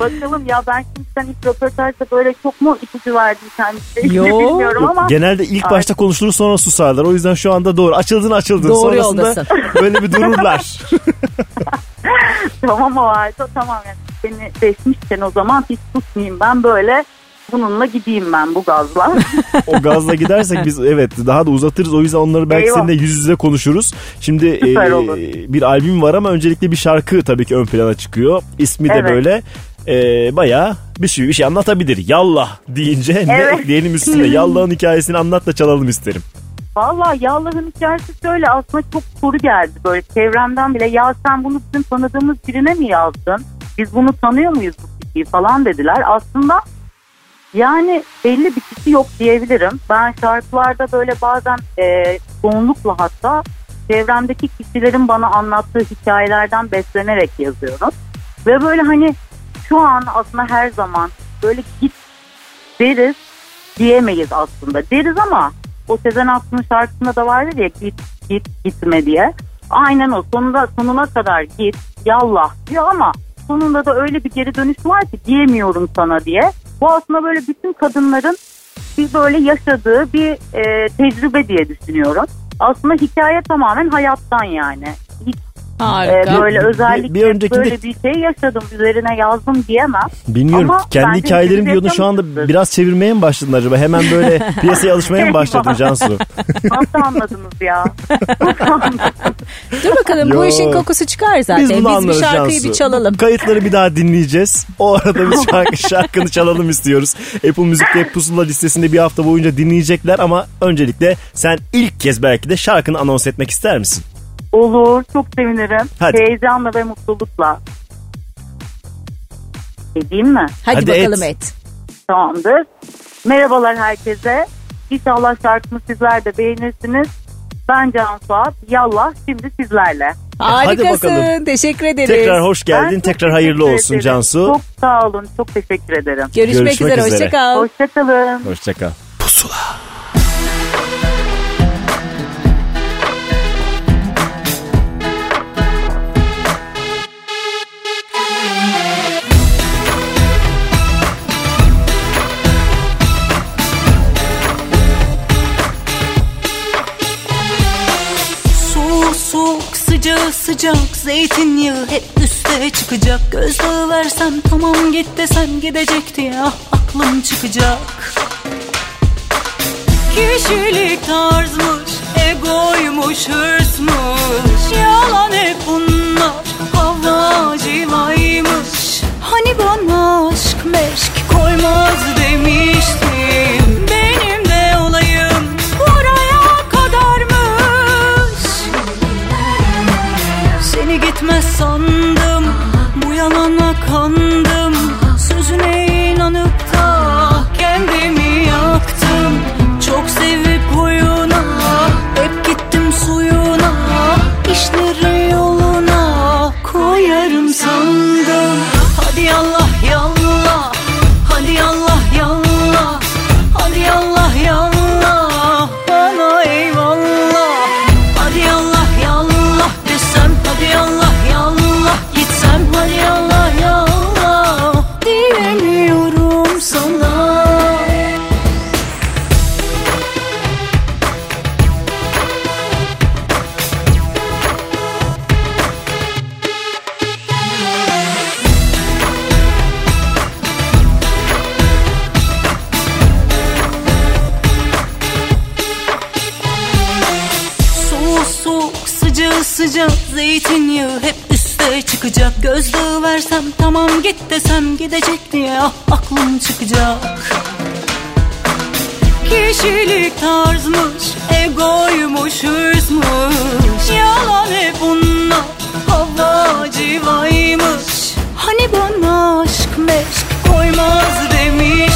Bakalım ya ben şimdiden ilk röportajda böyle çok mu ipucu verdim kendisine Yo. bilmiyorum ama. Genelde ilk Ay. başta konuşulur sonra susarlar. O yüzden şu anda doğru. Açıldın açıldın. Doğru Sonrasında yoldasın. böyle bir dururlar. tamam o halde tamam yani beni seçmişken o zaman hiç tutmayayım ben böyle bununla gideyim ben bu gazla. o gazla gidersek biz evet daha da uzatırız. O yüzden onları belki Eyvah. seninle yüz yüze konuşuruz. Şimdi Süper e, olur. bir albüm var ama öncelikle bir şarkı tabii ki ön plana çıkıyor. İsmi de Evet. böyle e, bayağı bir şey, bir şey anlatabilir. Yallah deyince ne Evet. ekleyelim üstüne. Yallah'ın hikayesini anlat da çalalım isterim. Valla Yallah'ın hikayesi şöyle aslında çok soru geldi böyle çevremden bile ya sen bunu bizim tanıdığımız birine mi yazdın? Biz bunu tanıyor muyuz bu kişiyi falan dediler. Aslında yani belli bir kişi yok diyebilirim. Ben şarkılarda böyle bazen e, çoğunlukla hatta çevremdeki kişilerin bana anlattığı hikayelerden beslenerek yazıyorum. Ve böyle hani şu an aslında her zaman böyle git deriz diyemeyiz aslında. Deriz ama o Sezen Aksu'nun şarkısında da vardır ya git git gitme diye. Aynen o sonunda sonuna kadar git yallah diyor ama sonunda da öyle bir geri dönüş var ki diyemiyorum sana diye. Bu aslında böyle bütün kadınların bir böyle yaşadığı bir e, tecrübe diye düşünüyorum. Aslında hikaye tamamen hayattan yani. Harika. e, böyle Bir- özellikle bir öncekinde- böyle bir şey yaşadım üzerine yazdım diyemem. Bilmiyorum. Ama Kendi hepimiz diyordun şu anda biraz çevirmeye mi başladın acaba? Hemen böyle piyasaya alışmaya mı başladın Cansu? Nasıl anladınız ya? Dur bakalım bu Yo. işin kokusu çıkar zaten. Biz Biz, bunu bir anlarız şarkıyı Cansu. bir çalalım. Kayıtları bir daha dinleyeceğiz. O arada biz şarkı, şarkını çalalım istiyoruz. Apple Müzik'te Pusula listesinde bir hafta boyunca dinleyecekler ama öncelikle sen ilk kez belki de şarkını anons etmek ister misin? Olur çok sevinirim. Hadi. Heyecanla ve mutlulukla. Edeyim mi? Hadi, Hadi bakalım et. et. Tamamdır. Merhabalar herkese. İnşallah şarkımı sizler de beğenirsiniz. Ben Can Suat. Yallah şimdi sizlerle. Harikasın. bakalım. Teşekkür ederiz. Tekrar hoş geldin. Tekrar hayırlı olsun ederim. Cansu. Çok sağ olun. Çok teşekkür ederim. Görüşmek, Görüşmek üzere. üzere. Hoşçakal. Hoşçakalın. Hoşçakal. Pusula. Sıcağı sıcak zeytinyağı hep üste çıkacak. Gözdağı versem tamam git desem gidecek diye ah, aklım çıkacak. Kişilik tarzmış, egoymuş, hırsmış. Yalan hep bunlar, havla havacılaymış Hani bana aşk meşk koymaz demiş. zeytinyağı hep üste çıkacak. Gözdağı versem tamam git desem gidecek diye ah aklım çıkacak. Kişilik tarzmış, egoymuş, hırsmış. Yalan hep bunlar, hava civaymış. Hani bana aşk meşk koymaz demiş.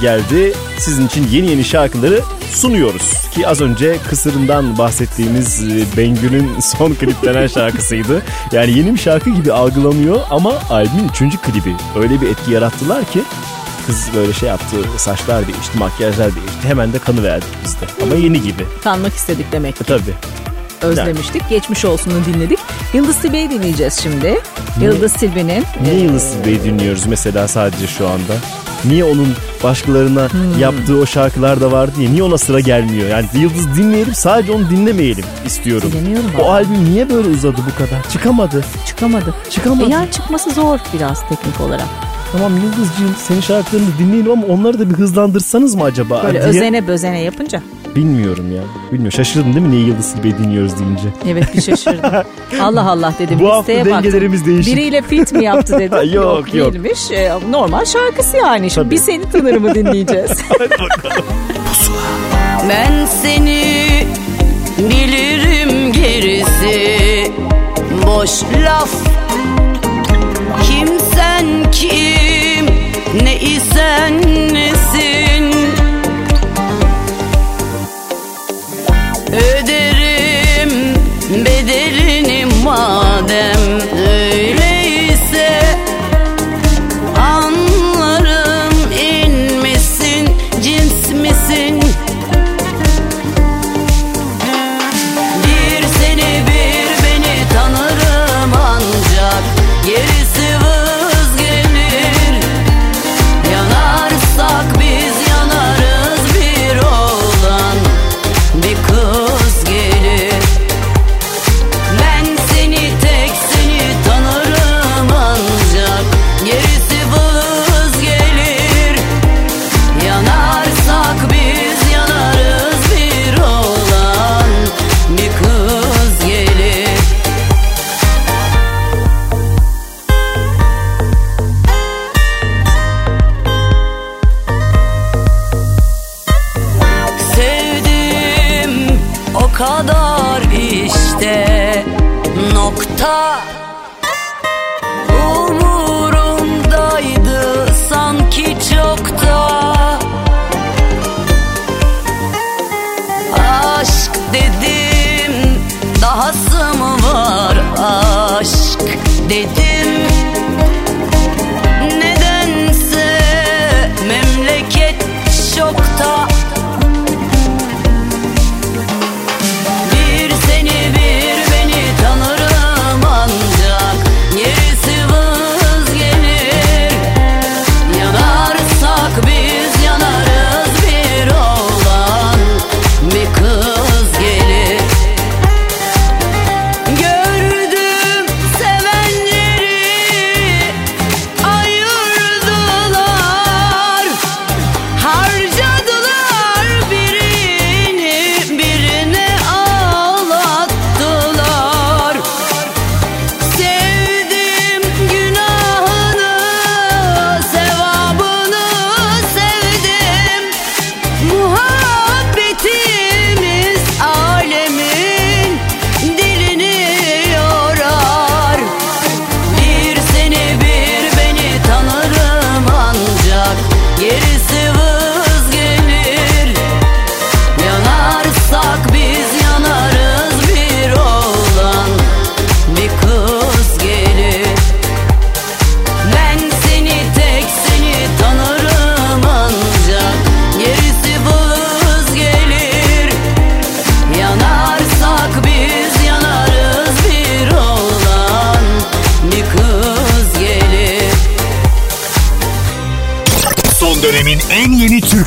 Geldi. Sizin için yeni yeni şarkıları sunuyoruz. Ki az önce kısırından bahsettiğimiz e, Bengü'nün son kliplenen şarkısıydı. Yani yeni bir şarkı gibi algılanıyor ama albümün üçüncü klibi. Öyle bir etki yarattılar ki kız böyle şey yaptı. Saçlar değişti, makyajlar değişti. Hemen de kanı verdik biz de. Ama yeni gibi. Kanmak istedik demek ki. E, tabii. Özlemiştik. Geçmiş olsunu dinledik. Yıldız Tilbe'yi dinleyeceğiz şimdi. Yıldız Tilbe'nin Niye e, Yıldız Tilbe'yi dinliyoruz mesela sadece şu anda? Niye onun başkalarına yaptığı o şarkılar da var diye niye ona sıra gelmiyor? Yani Yıldız dinleyelim sadece onu dinlemeyelim istiyorum. Dinlemiyorum O abi. albüm niye böyle uzadı bu kadar? Çıkamadı. çıkamadı. Çıkamadı. E yani çıkması zor biraz teknik olarak. Tamam Yıldızcığım senin şarkılarını dinleyelim ama onları da bir hızlandırsanız mı acaba? Böyle diye. özene bözene yapınca. Bilmiyorum ya. Bilmiyorum. Şaşırdın değil mi niye Yıldız Tilbe'yi dinliyoruz deyince? Evet bir şaşırdım. Allah Allah dedim. Bu hafta listeye baktım. dengelerimiz değişik. Biriyle fit mi yaptı dedim. Yok, yok. Değilmiş. E, normal şarkısı yani. Şimdi bir seni tanırımı dinleyeceğiz. Ben seni bilirim gerisi boş laf Kimsen kim ne isen nesin them.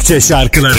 Türkçe şarkıları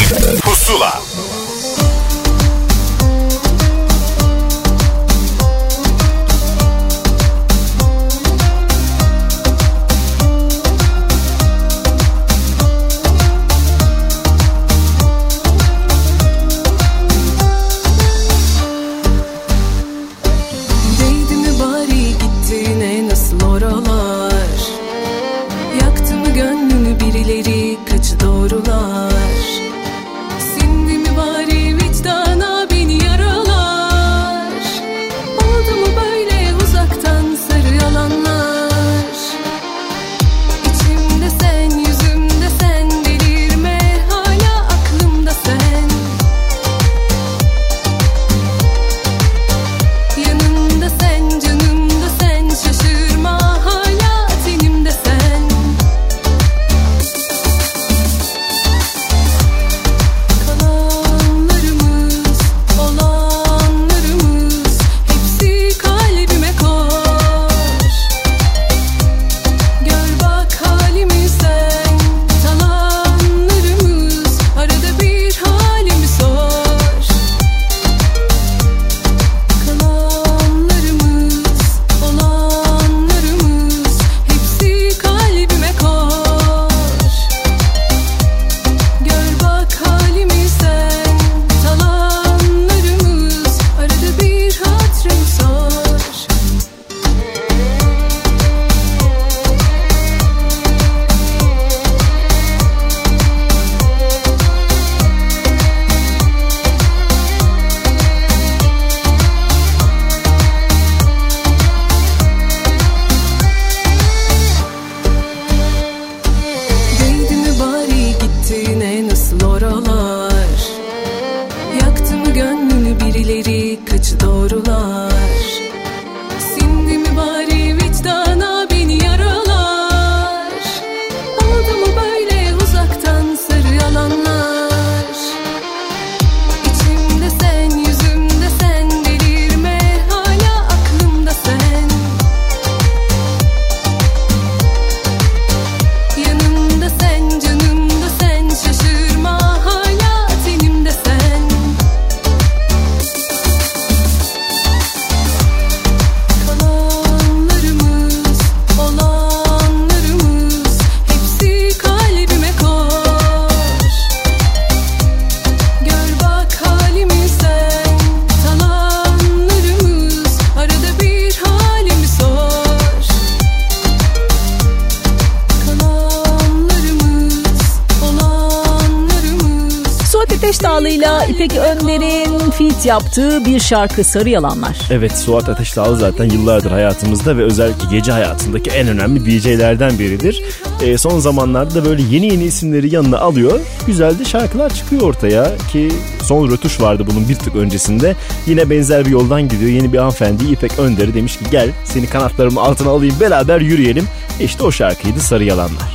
Yaptığı bir şarkı Sarı Yalanlar. Evet Suat Ateşdağlı zaten yıllardır hayatımızda ve özellikle gece hayatındaki en önemli DJ'lerden biridir. Ee, son zamanlarda da böyle yeni yeni isimleri yanına alıyor. Güzel de şarkılar çıkıyor ortaya ki son rötuş vardı bunun bir tık öncesinde. Yine benzer bir yoldan gidiyor. Yeni bir hanımefendi İpek Önder'i demiş ki gel seni kanatlarımın altına alayım beraber yürüyelim. İşte o şarkıydı Sarı Yalanlar.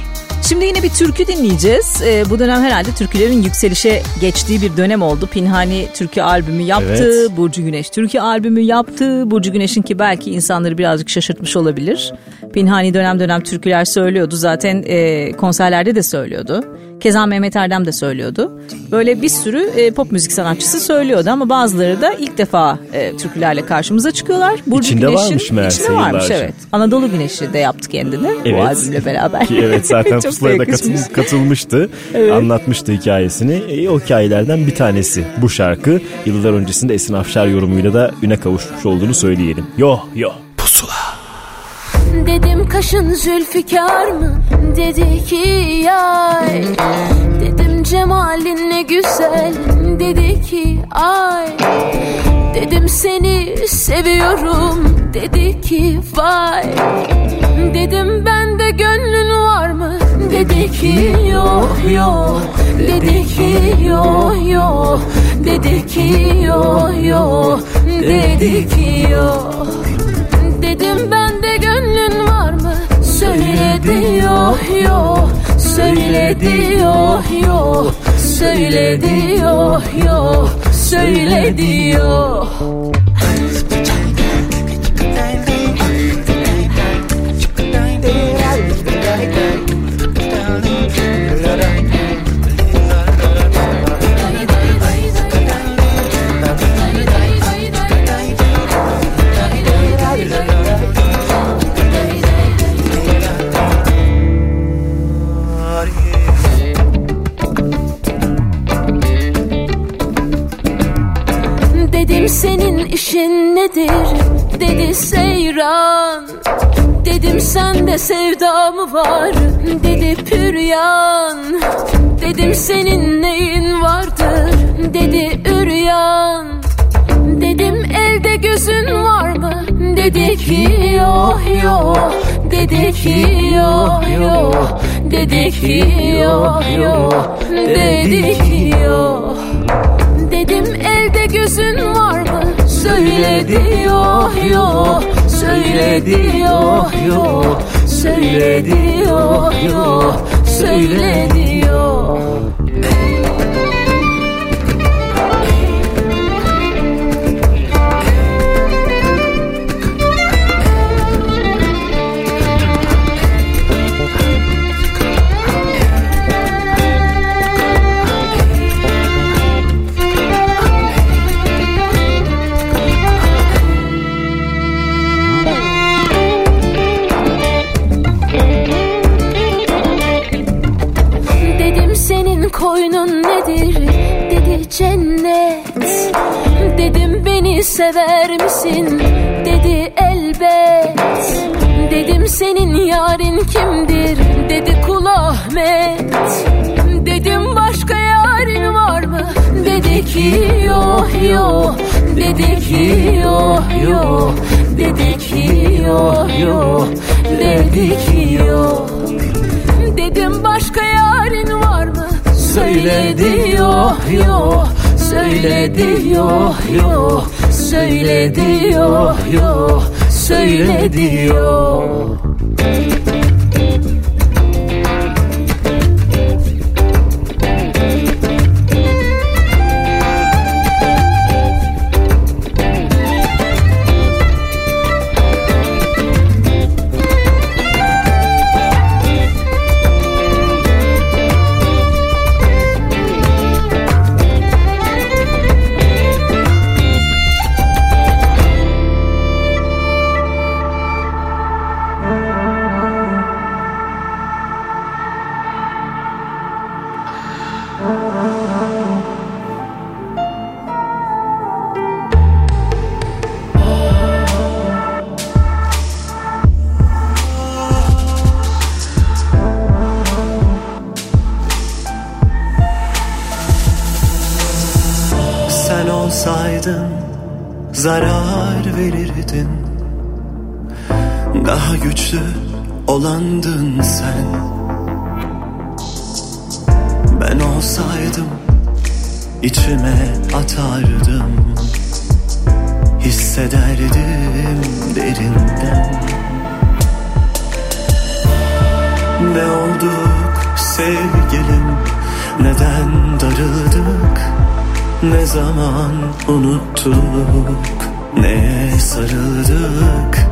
Şimdi yine bir türkü dinleyeceğiz. Ee, bu dönem herhalde türkülerin yükselişe geçtiği bir dönem oldu. Pinhani türkü albümü yaptı. Evet. Burcu Güneş türkü albümü yaptı. Burcu Güneş'in ki belki insanları birazcık şaşırtmış olabilir. Pinhani dönem dönem türküler söylüyordu. Zaten e, konserlerde de söylüyordu. Keza Mehmet Erdem de söylüyordu. Böyle bir sürü e, pop müzik sanatçısı söylüyordu ama bazıları da ilk defa e, türkülerle karşımıza çıkıyorlar. Burcu İçinde Güneş'in varmış meğerse içinde varmış yıllarca. evet. Anadolu Güneşi de yaptı kendini bu Evet. albümle beraber. Ki evet zaten Çok pusulaya da yakışmış. katıl- katılmıştı. Evet. Anlatmıştı hikayesini. E, o hikayelerden bir tanesi bu şarkı. Yıllar öncesinde Esin Afşar yorumuyla da üne kavuşmuş olduğunu söyleyelim. Yo yo. Dedim kaşın zülfikar mı? Dedi ki yay Dedim cemalin ne güzel Dedi ki ay Dedim seni seviyorum. Dedi ki vay Dedim bende gönlün var mı? Dedi ki yok yok. Dedi ki yok yok. Dedi ki yok yok. Dedi ki yok. Dedim bende gönlün var mı? Söyledi yok yok Söyledi yok yok. Söyledi yok yok. Söyledi yok işin nedir? Dedi seyran Dedim sende sevda mı var? Dedi püryan Dedim senin neyin vardır? Dedi üryan Dedim elde gözün var mı? Dedi ki yok yok Dedi ki yok yok Dedi ki yok yok Dedi ki yok Dedim elde gözün var? Söyledi yok yok Söyledi yok yok Söyledi yok yok Söyledi yok sever misin? Dedi elbet. Dedim senin yarın kimdir? Dedi kul Ahmet. Dedim başka yarın var mı? Dedi ki yok yok. Dedi ki yok yok. Dedi ki yok yok. Dedi ki yok. Dedim başka yarın var mı? Söyledi yok yok Söyledi yok yok Söyledi yok yok Söyledi yok zaman unuttuk. Neye sarıldık?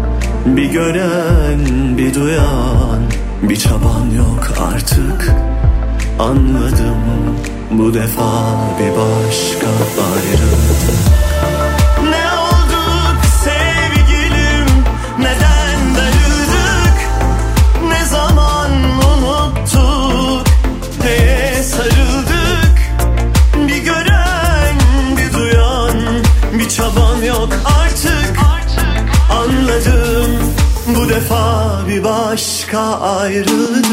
Bir gören bir duyan Bir çaban yok artık. Anladım bu defa bir başka ayrıldık defa bir başka ayrıldık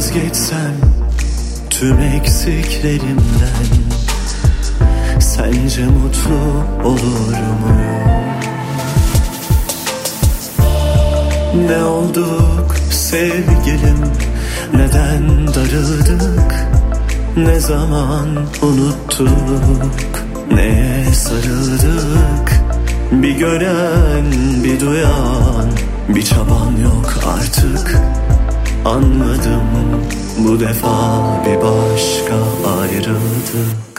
vazgeçsem tüm eksiklerimden Sence mutlu olur mu? Ne olduk sevgilim? Neden darıldık? Ne zaman unuttuk? Neye sarıldık? Bir gören bir duyan Bir çaban yok artık Anladım bu defa bir başka ayrıldık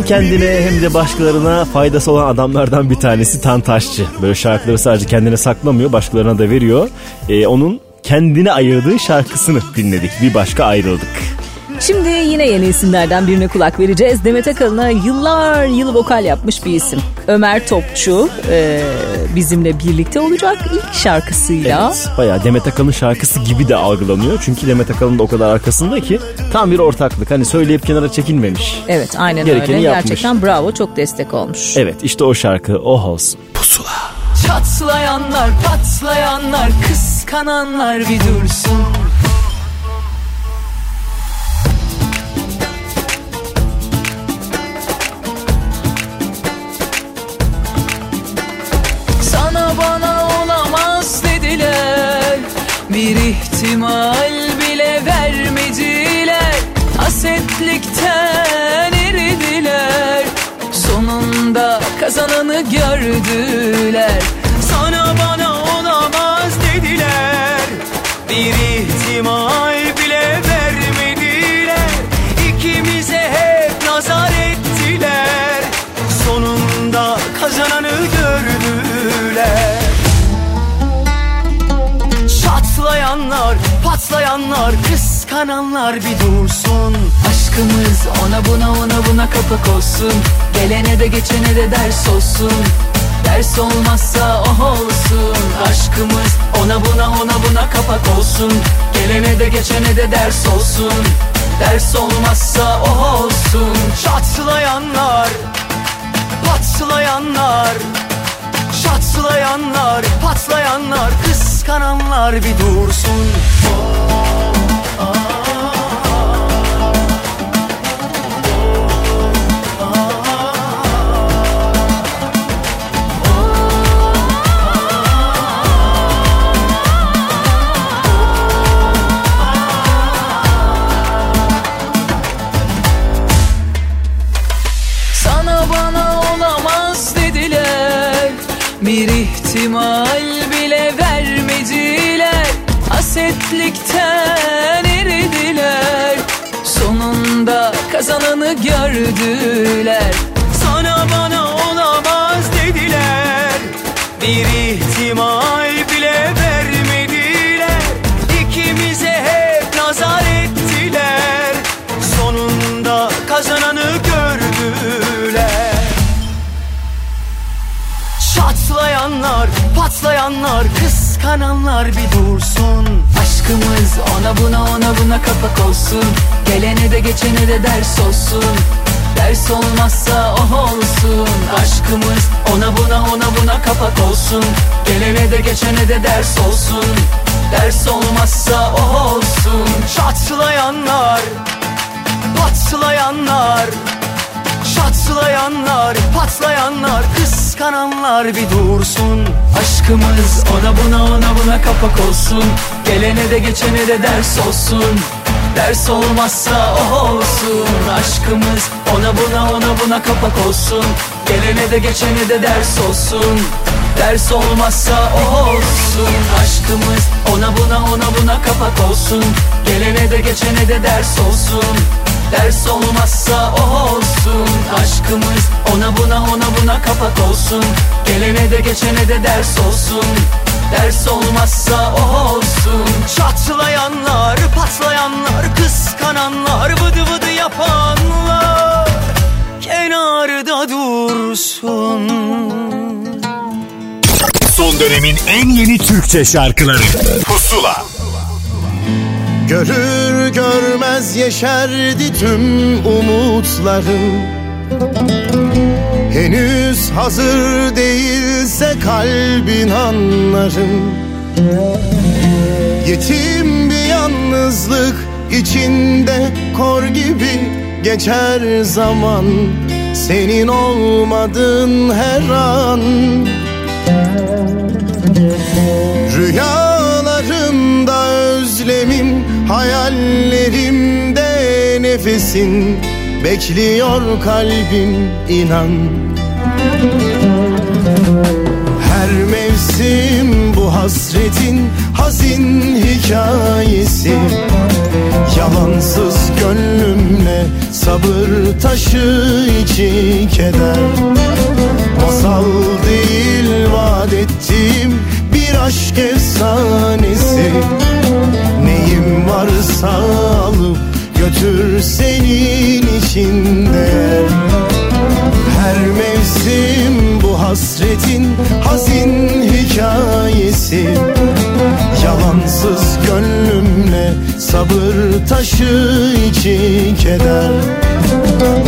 Hem kendine hem de başkalarına faydası olan adamlardan bir tanesi Tantaşçı. Böyle şarkıları sadece kendine saklamıyor başkalarına da veriyor. Ee, onun kendine ayırdığı şarkısını dinledik. Bir başka ayrıldık. Şimdi yine yeni isimlerden birine kulak vereceğiz. Demet Akalın'a yıllar yıl vokal yapmış bir isim. Ömer Topçu e, bizimle birlikte olacak ilk şarkısıyla. Evet, bayağı Demet Akalın şarkısı gibi de algılanıyor. Çünkü Demet Akalın da o kadar arkasında ki tam bir ortaklık. Hani söyleyip kenara çekilmemiş. Evet aynen Gerekeni öyle. yapmış. Gerçekten bravo çok destek olmuş. Evet işte o şarkı o olsun. Pusula. Çatlayanlar, patlayanlar, kıskananlar bir dursun. İhtimal bile vermediler. Hasetlikten eridiler. Sonunda kazananı gördüler. Sana bana olamaz dediler. Bir ihtimal bile vermediler. İkimize hep nazar ettiler. Sonunda kazananı gördüler Çatlayanlar, patlayanlar, kıskananlar bir dursun. Aşkımız ona buna ona buna kapak olsun. Gelene de geçene de ders olsun. Ders olmazsa oh olsun. Aşkımız ona buna ona buna kapak olsun. Gelene de geçene de ders olsun. Ders olmazsa oh olsun. Çatlayanlar, patlayanlar Çatlayanlar, patlayanlar, kıskananlar bir dursun. ihtimal kazananı gördüler. Sana bana olamaz dediler. Bir ihtimal bile vermediler. İkimize hep nazar ettiler. Sonunda kazananı gördüler. Çatlayanlar, patlayanlar, kıskananlar bir dursun. Aşkımız ona buna ona buna kapak olsun. Gelene de geçene de ders olsun. Ders olmazsa oh olsun. Aşkımız ona buna ona buna kapak olsun. Gelene de geçene de ders olsun. Ders olmazsa oh olsun. Çatlayanlar, patlayanlar Çatlayanlar, patlayanlar, kıskananlar bir dursun. Aşkımız ona buna ona buna kapak olsun. Gelene de geçene de ders olsun. Ders olmazsa o olsun. Aşkımız ona buna ona buna kapak olsun. Gelene de geçene de ders olsun. Ders olmazsa o olsun. Aşkımız ona buna ona buna kapak olsun. Gelene de geçene de ders olsun Ders olmazsa o olsun. Aşkımız ona buna ona buna kapak olsun. Gelene de geçene de ders olsun. Ders olmazsa o olsun. Çatlayanlar, patlayanlar, kıskananlar, vıdı vıdı yapanlar Kenarda dursun. Son dönemin en yeni Türkçe şarkıları. Pusula Görür görmez yeşerdi tüm umutlarım Henüz hazır değilse kalbin anlarım Yetim bir yalnızlık içinde kor gibi geçer zaman. Senin olmadın her an. Rüyalarımda özlemim Hayallerimde nefesin Bekliyor kalbim inan. Her mevsim bu hasretin hazin hikayesi. Yalansız gönlümle sabır taşı içi keder. Masal değil vaat ettiğim bir aşk efsanesi Neyim varsa alıp götür senin içinde. Her mevsim bu hasretin hazin hikayesi. Yalansız gönlümle sabır taşı içi keder.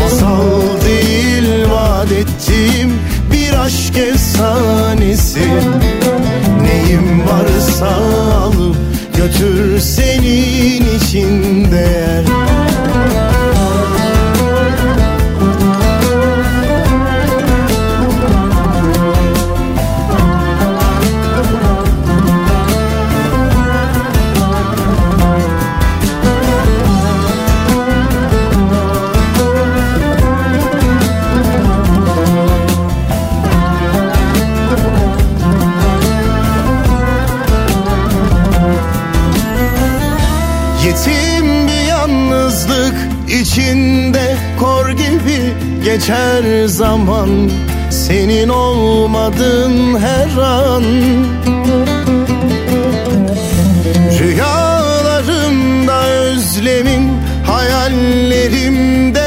Masal değil vaat ettiğim bir aşk efsanesi. Neyim varsa alıp götür senin için değer geçer zaman Senin olmadın her an. Rüyalarımda özlemim Hayallerimde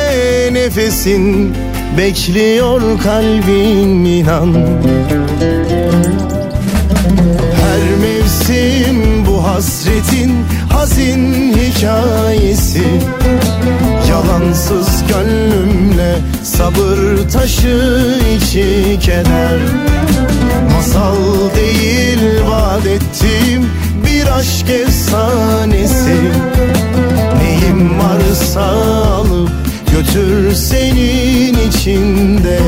nefesin Bekliyor kalbim inan. Her mevsim bu hasretin hazin hikayesi. Yalansız gönlümle sabır taşı içi keder Masal değil vaat ettiğim bir aşk efsanesi. Neyim varsa alıp götür senin içinde.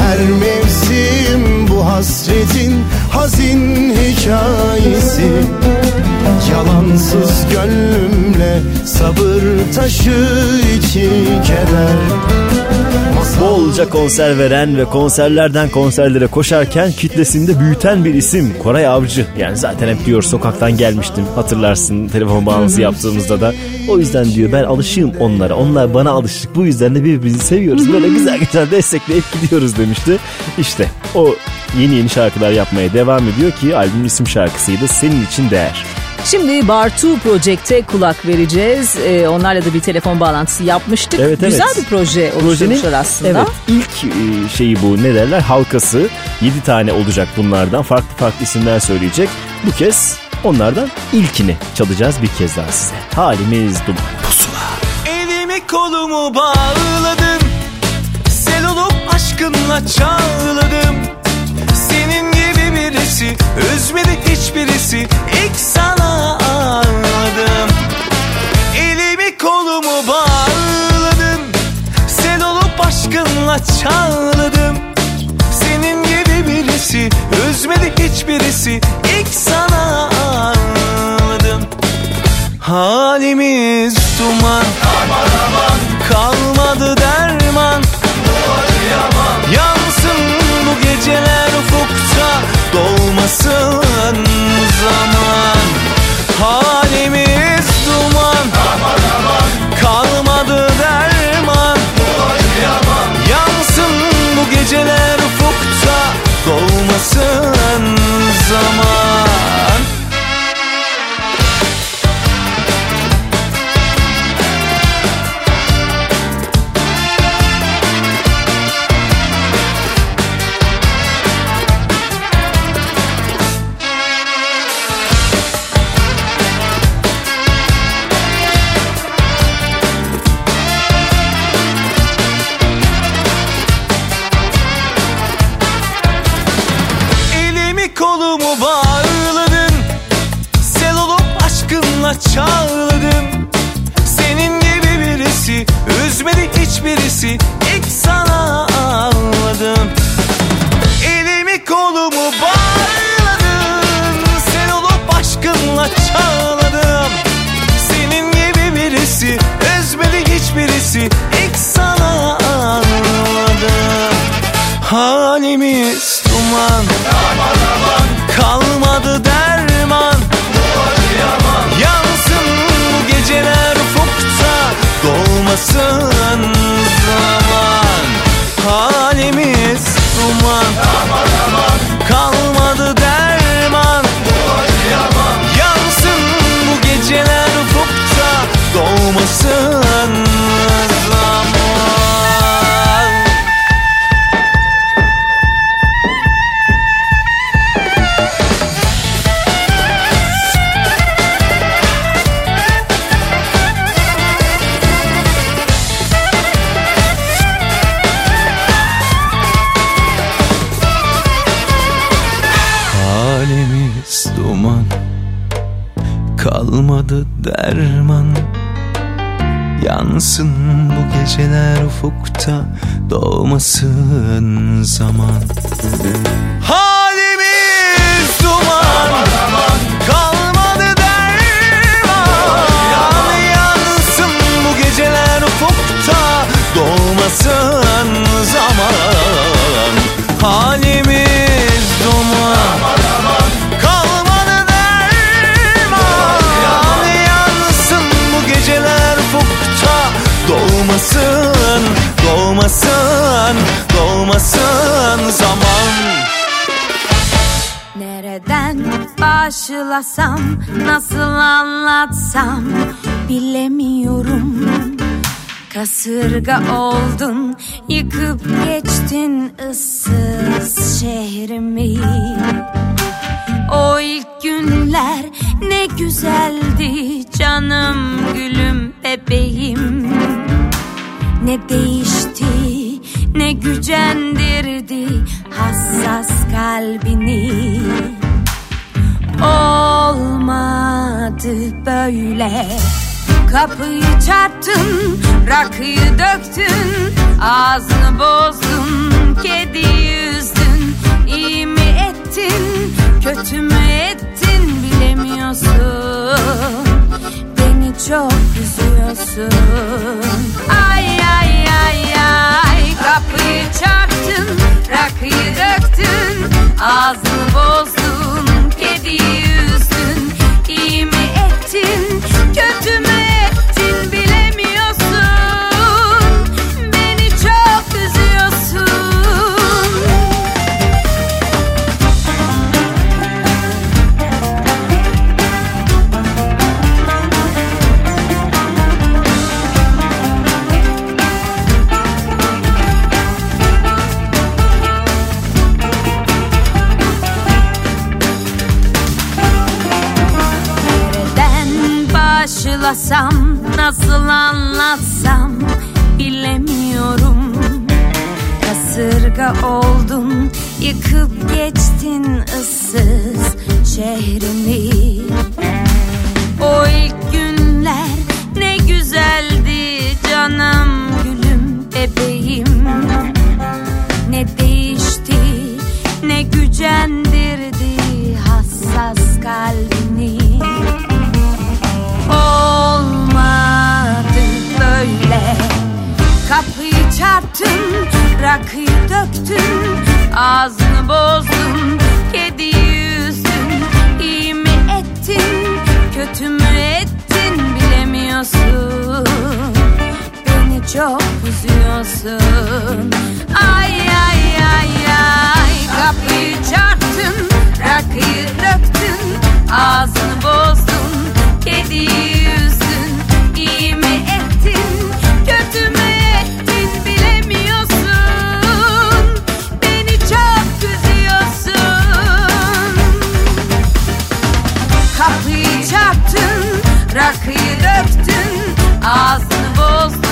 Her mevsim bu hasretin hazin hikayesi Yalansız gönlümle sabır taşı içi keder Bolca konser veren ve konserlerden konserlere koşarken kitlesinde büyüten bir isim Koray Avcı. Yani zaten hep diyor sokaktan gelmiştim hatırlarsın telefon bağlantısı yaptığımızda da. O yüzden diyor ben alışığım onlara onlar bana alışık bu yüzden de birbirimizi seviyoruz. Böyle güzel güzel destekleyip gidiyoruz demişti. İşte o yeni yeni şarkılar yapmaya devam ediyor ki albüm isim şarkısıydı Senin için Değer. Şimdi Bartu Project'e kulak vereceğiz. Ee, onlarla da bir telefon bağlantısı yapmıştık. Evet, evet. Güzel bir proje oluşturmuşlar aslında. Evet ilk e, şeyi bu ne derler halkası 7 tane olacak bunlardan farklı farklı isimler söyleyecek. Bu kez onlardan ilkini çalacağız bir kez daha size. Halimiz duman. Elimi kolumu bağladım Sel olup aşkınla çağladım birisi Üzmedi hiçbirisi. İlk sana anladım. Elimi kolumu bağladım. Sel olup aşkınla çağladım Senin gibi birisi Üzmedi hiçbirisi. İlk sana anladım. Halimiz duman. Kalmadı derman. Yansın bu geceler ufukta Dolmasın zaman. Halimiz duman. Kalmadı derman. Yansın bu geceler ufukta. Dolmasın zaman nasıl anlatsam bilemiyorum. Kasırga oldun, yıkıp geçtin ıssız şehrimi. O ilk günler ne güzeldi canım gülüm bebeğim. Ne değişti, ne gücendirdi hassas kalbini. Olmadı böyle. Kapıyı çarptın, rakıyı döktün Ağzını bozdun, kedi yüzdün. İyi mi ettin, kötü mü ettin bilemiyorsun. Beni çok üzüyorsun. Ay ay ay ay. Kapıyı çarptın, rakıyı döktün Ağzını bozdun, kediyi üzdün İyi mi ettin, başlasam, nasıl anlatsam bilemiyorum. Kasırga oldun, yıkıp geçtin ıssız şehrimi. O ilk günler ne güzeldi canım gülüm bebeğim. Ne değişti, ne gücendirdi hassas kalbini Çarptın, rakıyı döktün Ağzını bozdun, kediyi üzdün. İyi mi ettin, kötü mü ettin bilemiyorsun. Beni çok üzüyorsun. Ay ay ay ay Kapıyı çarptın, rakıyı döktün Ağzını bozdun, kediyi üzdün. İyi mi ettin, rakıyı döktün Ağzını bozdun,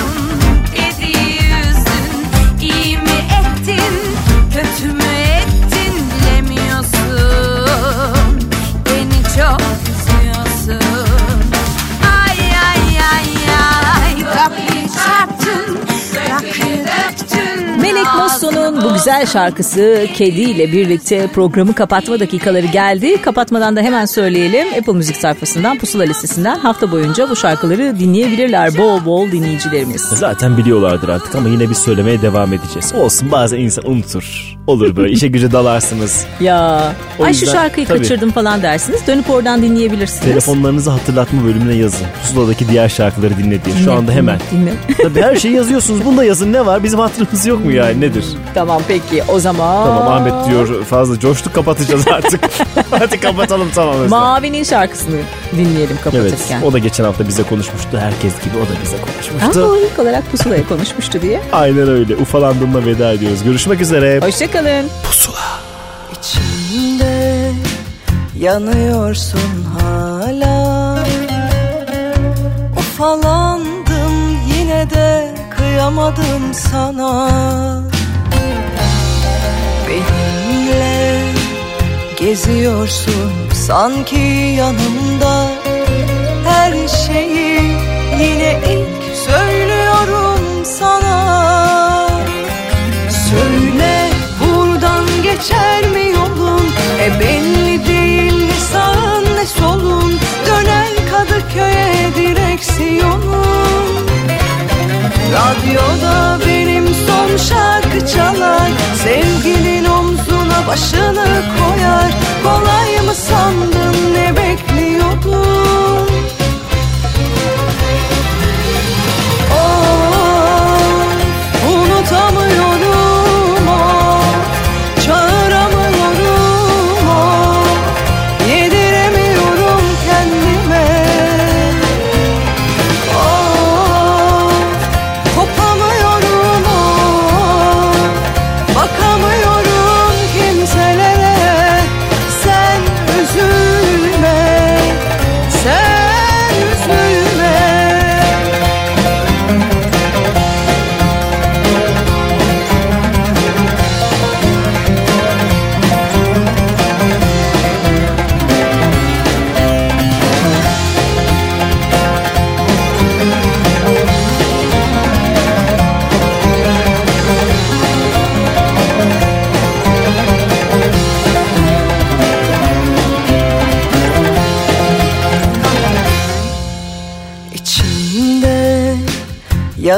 Melek Mosso'nun bu güzel şarkısı Kedi ile birlikte programı kapatma dakikaları geldi. Kapatmadan da hemen söyleyelim. Apple Müzik sayfasından, Pusula listesinden hafta boyunca bu şarkıları dinleyebilirler bol bol dinleyicilerimiz. Zaten biliyorlardır artık ama yine biz söylemeye devam edeceğiz. Olsun bazen insan unutur. Olur böyle işe güce dalarsınız. Ya O ay şu şarkıyı tabii. kaçırdım falan dersiniz. Dönüp oradan dinleyebilirsiniz. Telefonlarınızı hatırlatma bölümüne yazın. Pusula'daki diğer şarkıları dinle diye. Şu anda hemen. Dinle. Tabii her şeyi yazıyorsunuz. Bunu da yazın ne var? Bizim hatırımız yok mu yani nedir? Tamam peki o zaman. Tamam Ahmet diyor fazla coştuk kapatacağız artık. Hadi kapatalım tamam Özlem. Mavi'nin şarkısını dinleyelim Evet kapatırken. o da geçen hafta bize konuşmuştu. Herkes gibi o da bize konuşmuştu. Ama o ilk olarak Pusula'ya konuşmuştu diye. Aynen öyle. Ufalandığımda veda ediyoruz. Görüşmek üzere. Hoşçakalın. İçimde yanıyorsun hala Ufalandım yine de kıyamadım sana. Benimle geziyorsun sanki yanımda. Her şeyi yine ilk söylüyorum sana. Söyle buradan geçer mi yolun? E belli Radyoda benim son şarkı çalar. Sevgilin omzuna başını koyar. Kolay mı sandın ne bekliyordun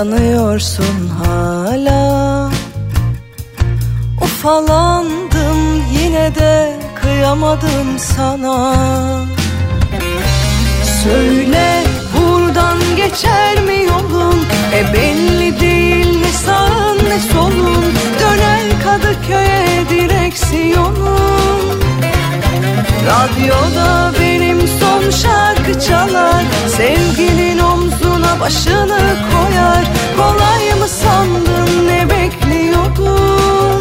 yanıyorsun hala. Ufalandım yine de kıyamadım sana. Söyle buradan geçer mi yolun? E belli değil ne sağın ne solun? Döner Kadıköy'e direksiyonun. Radyoda benim son şarkı çalar. Sevgilin başını koyar. Kolay mı sandın ne bekliyordun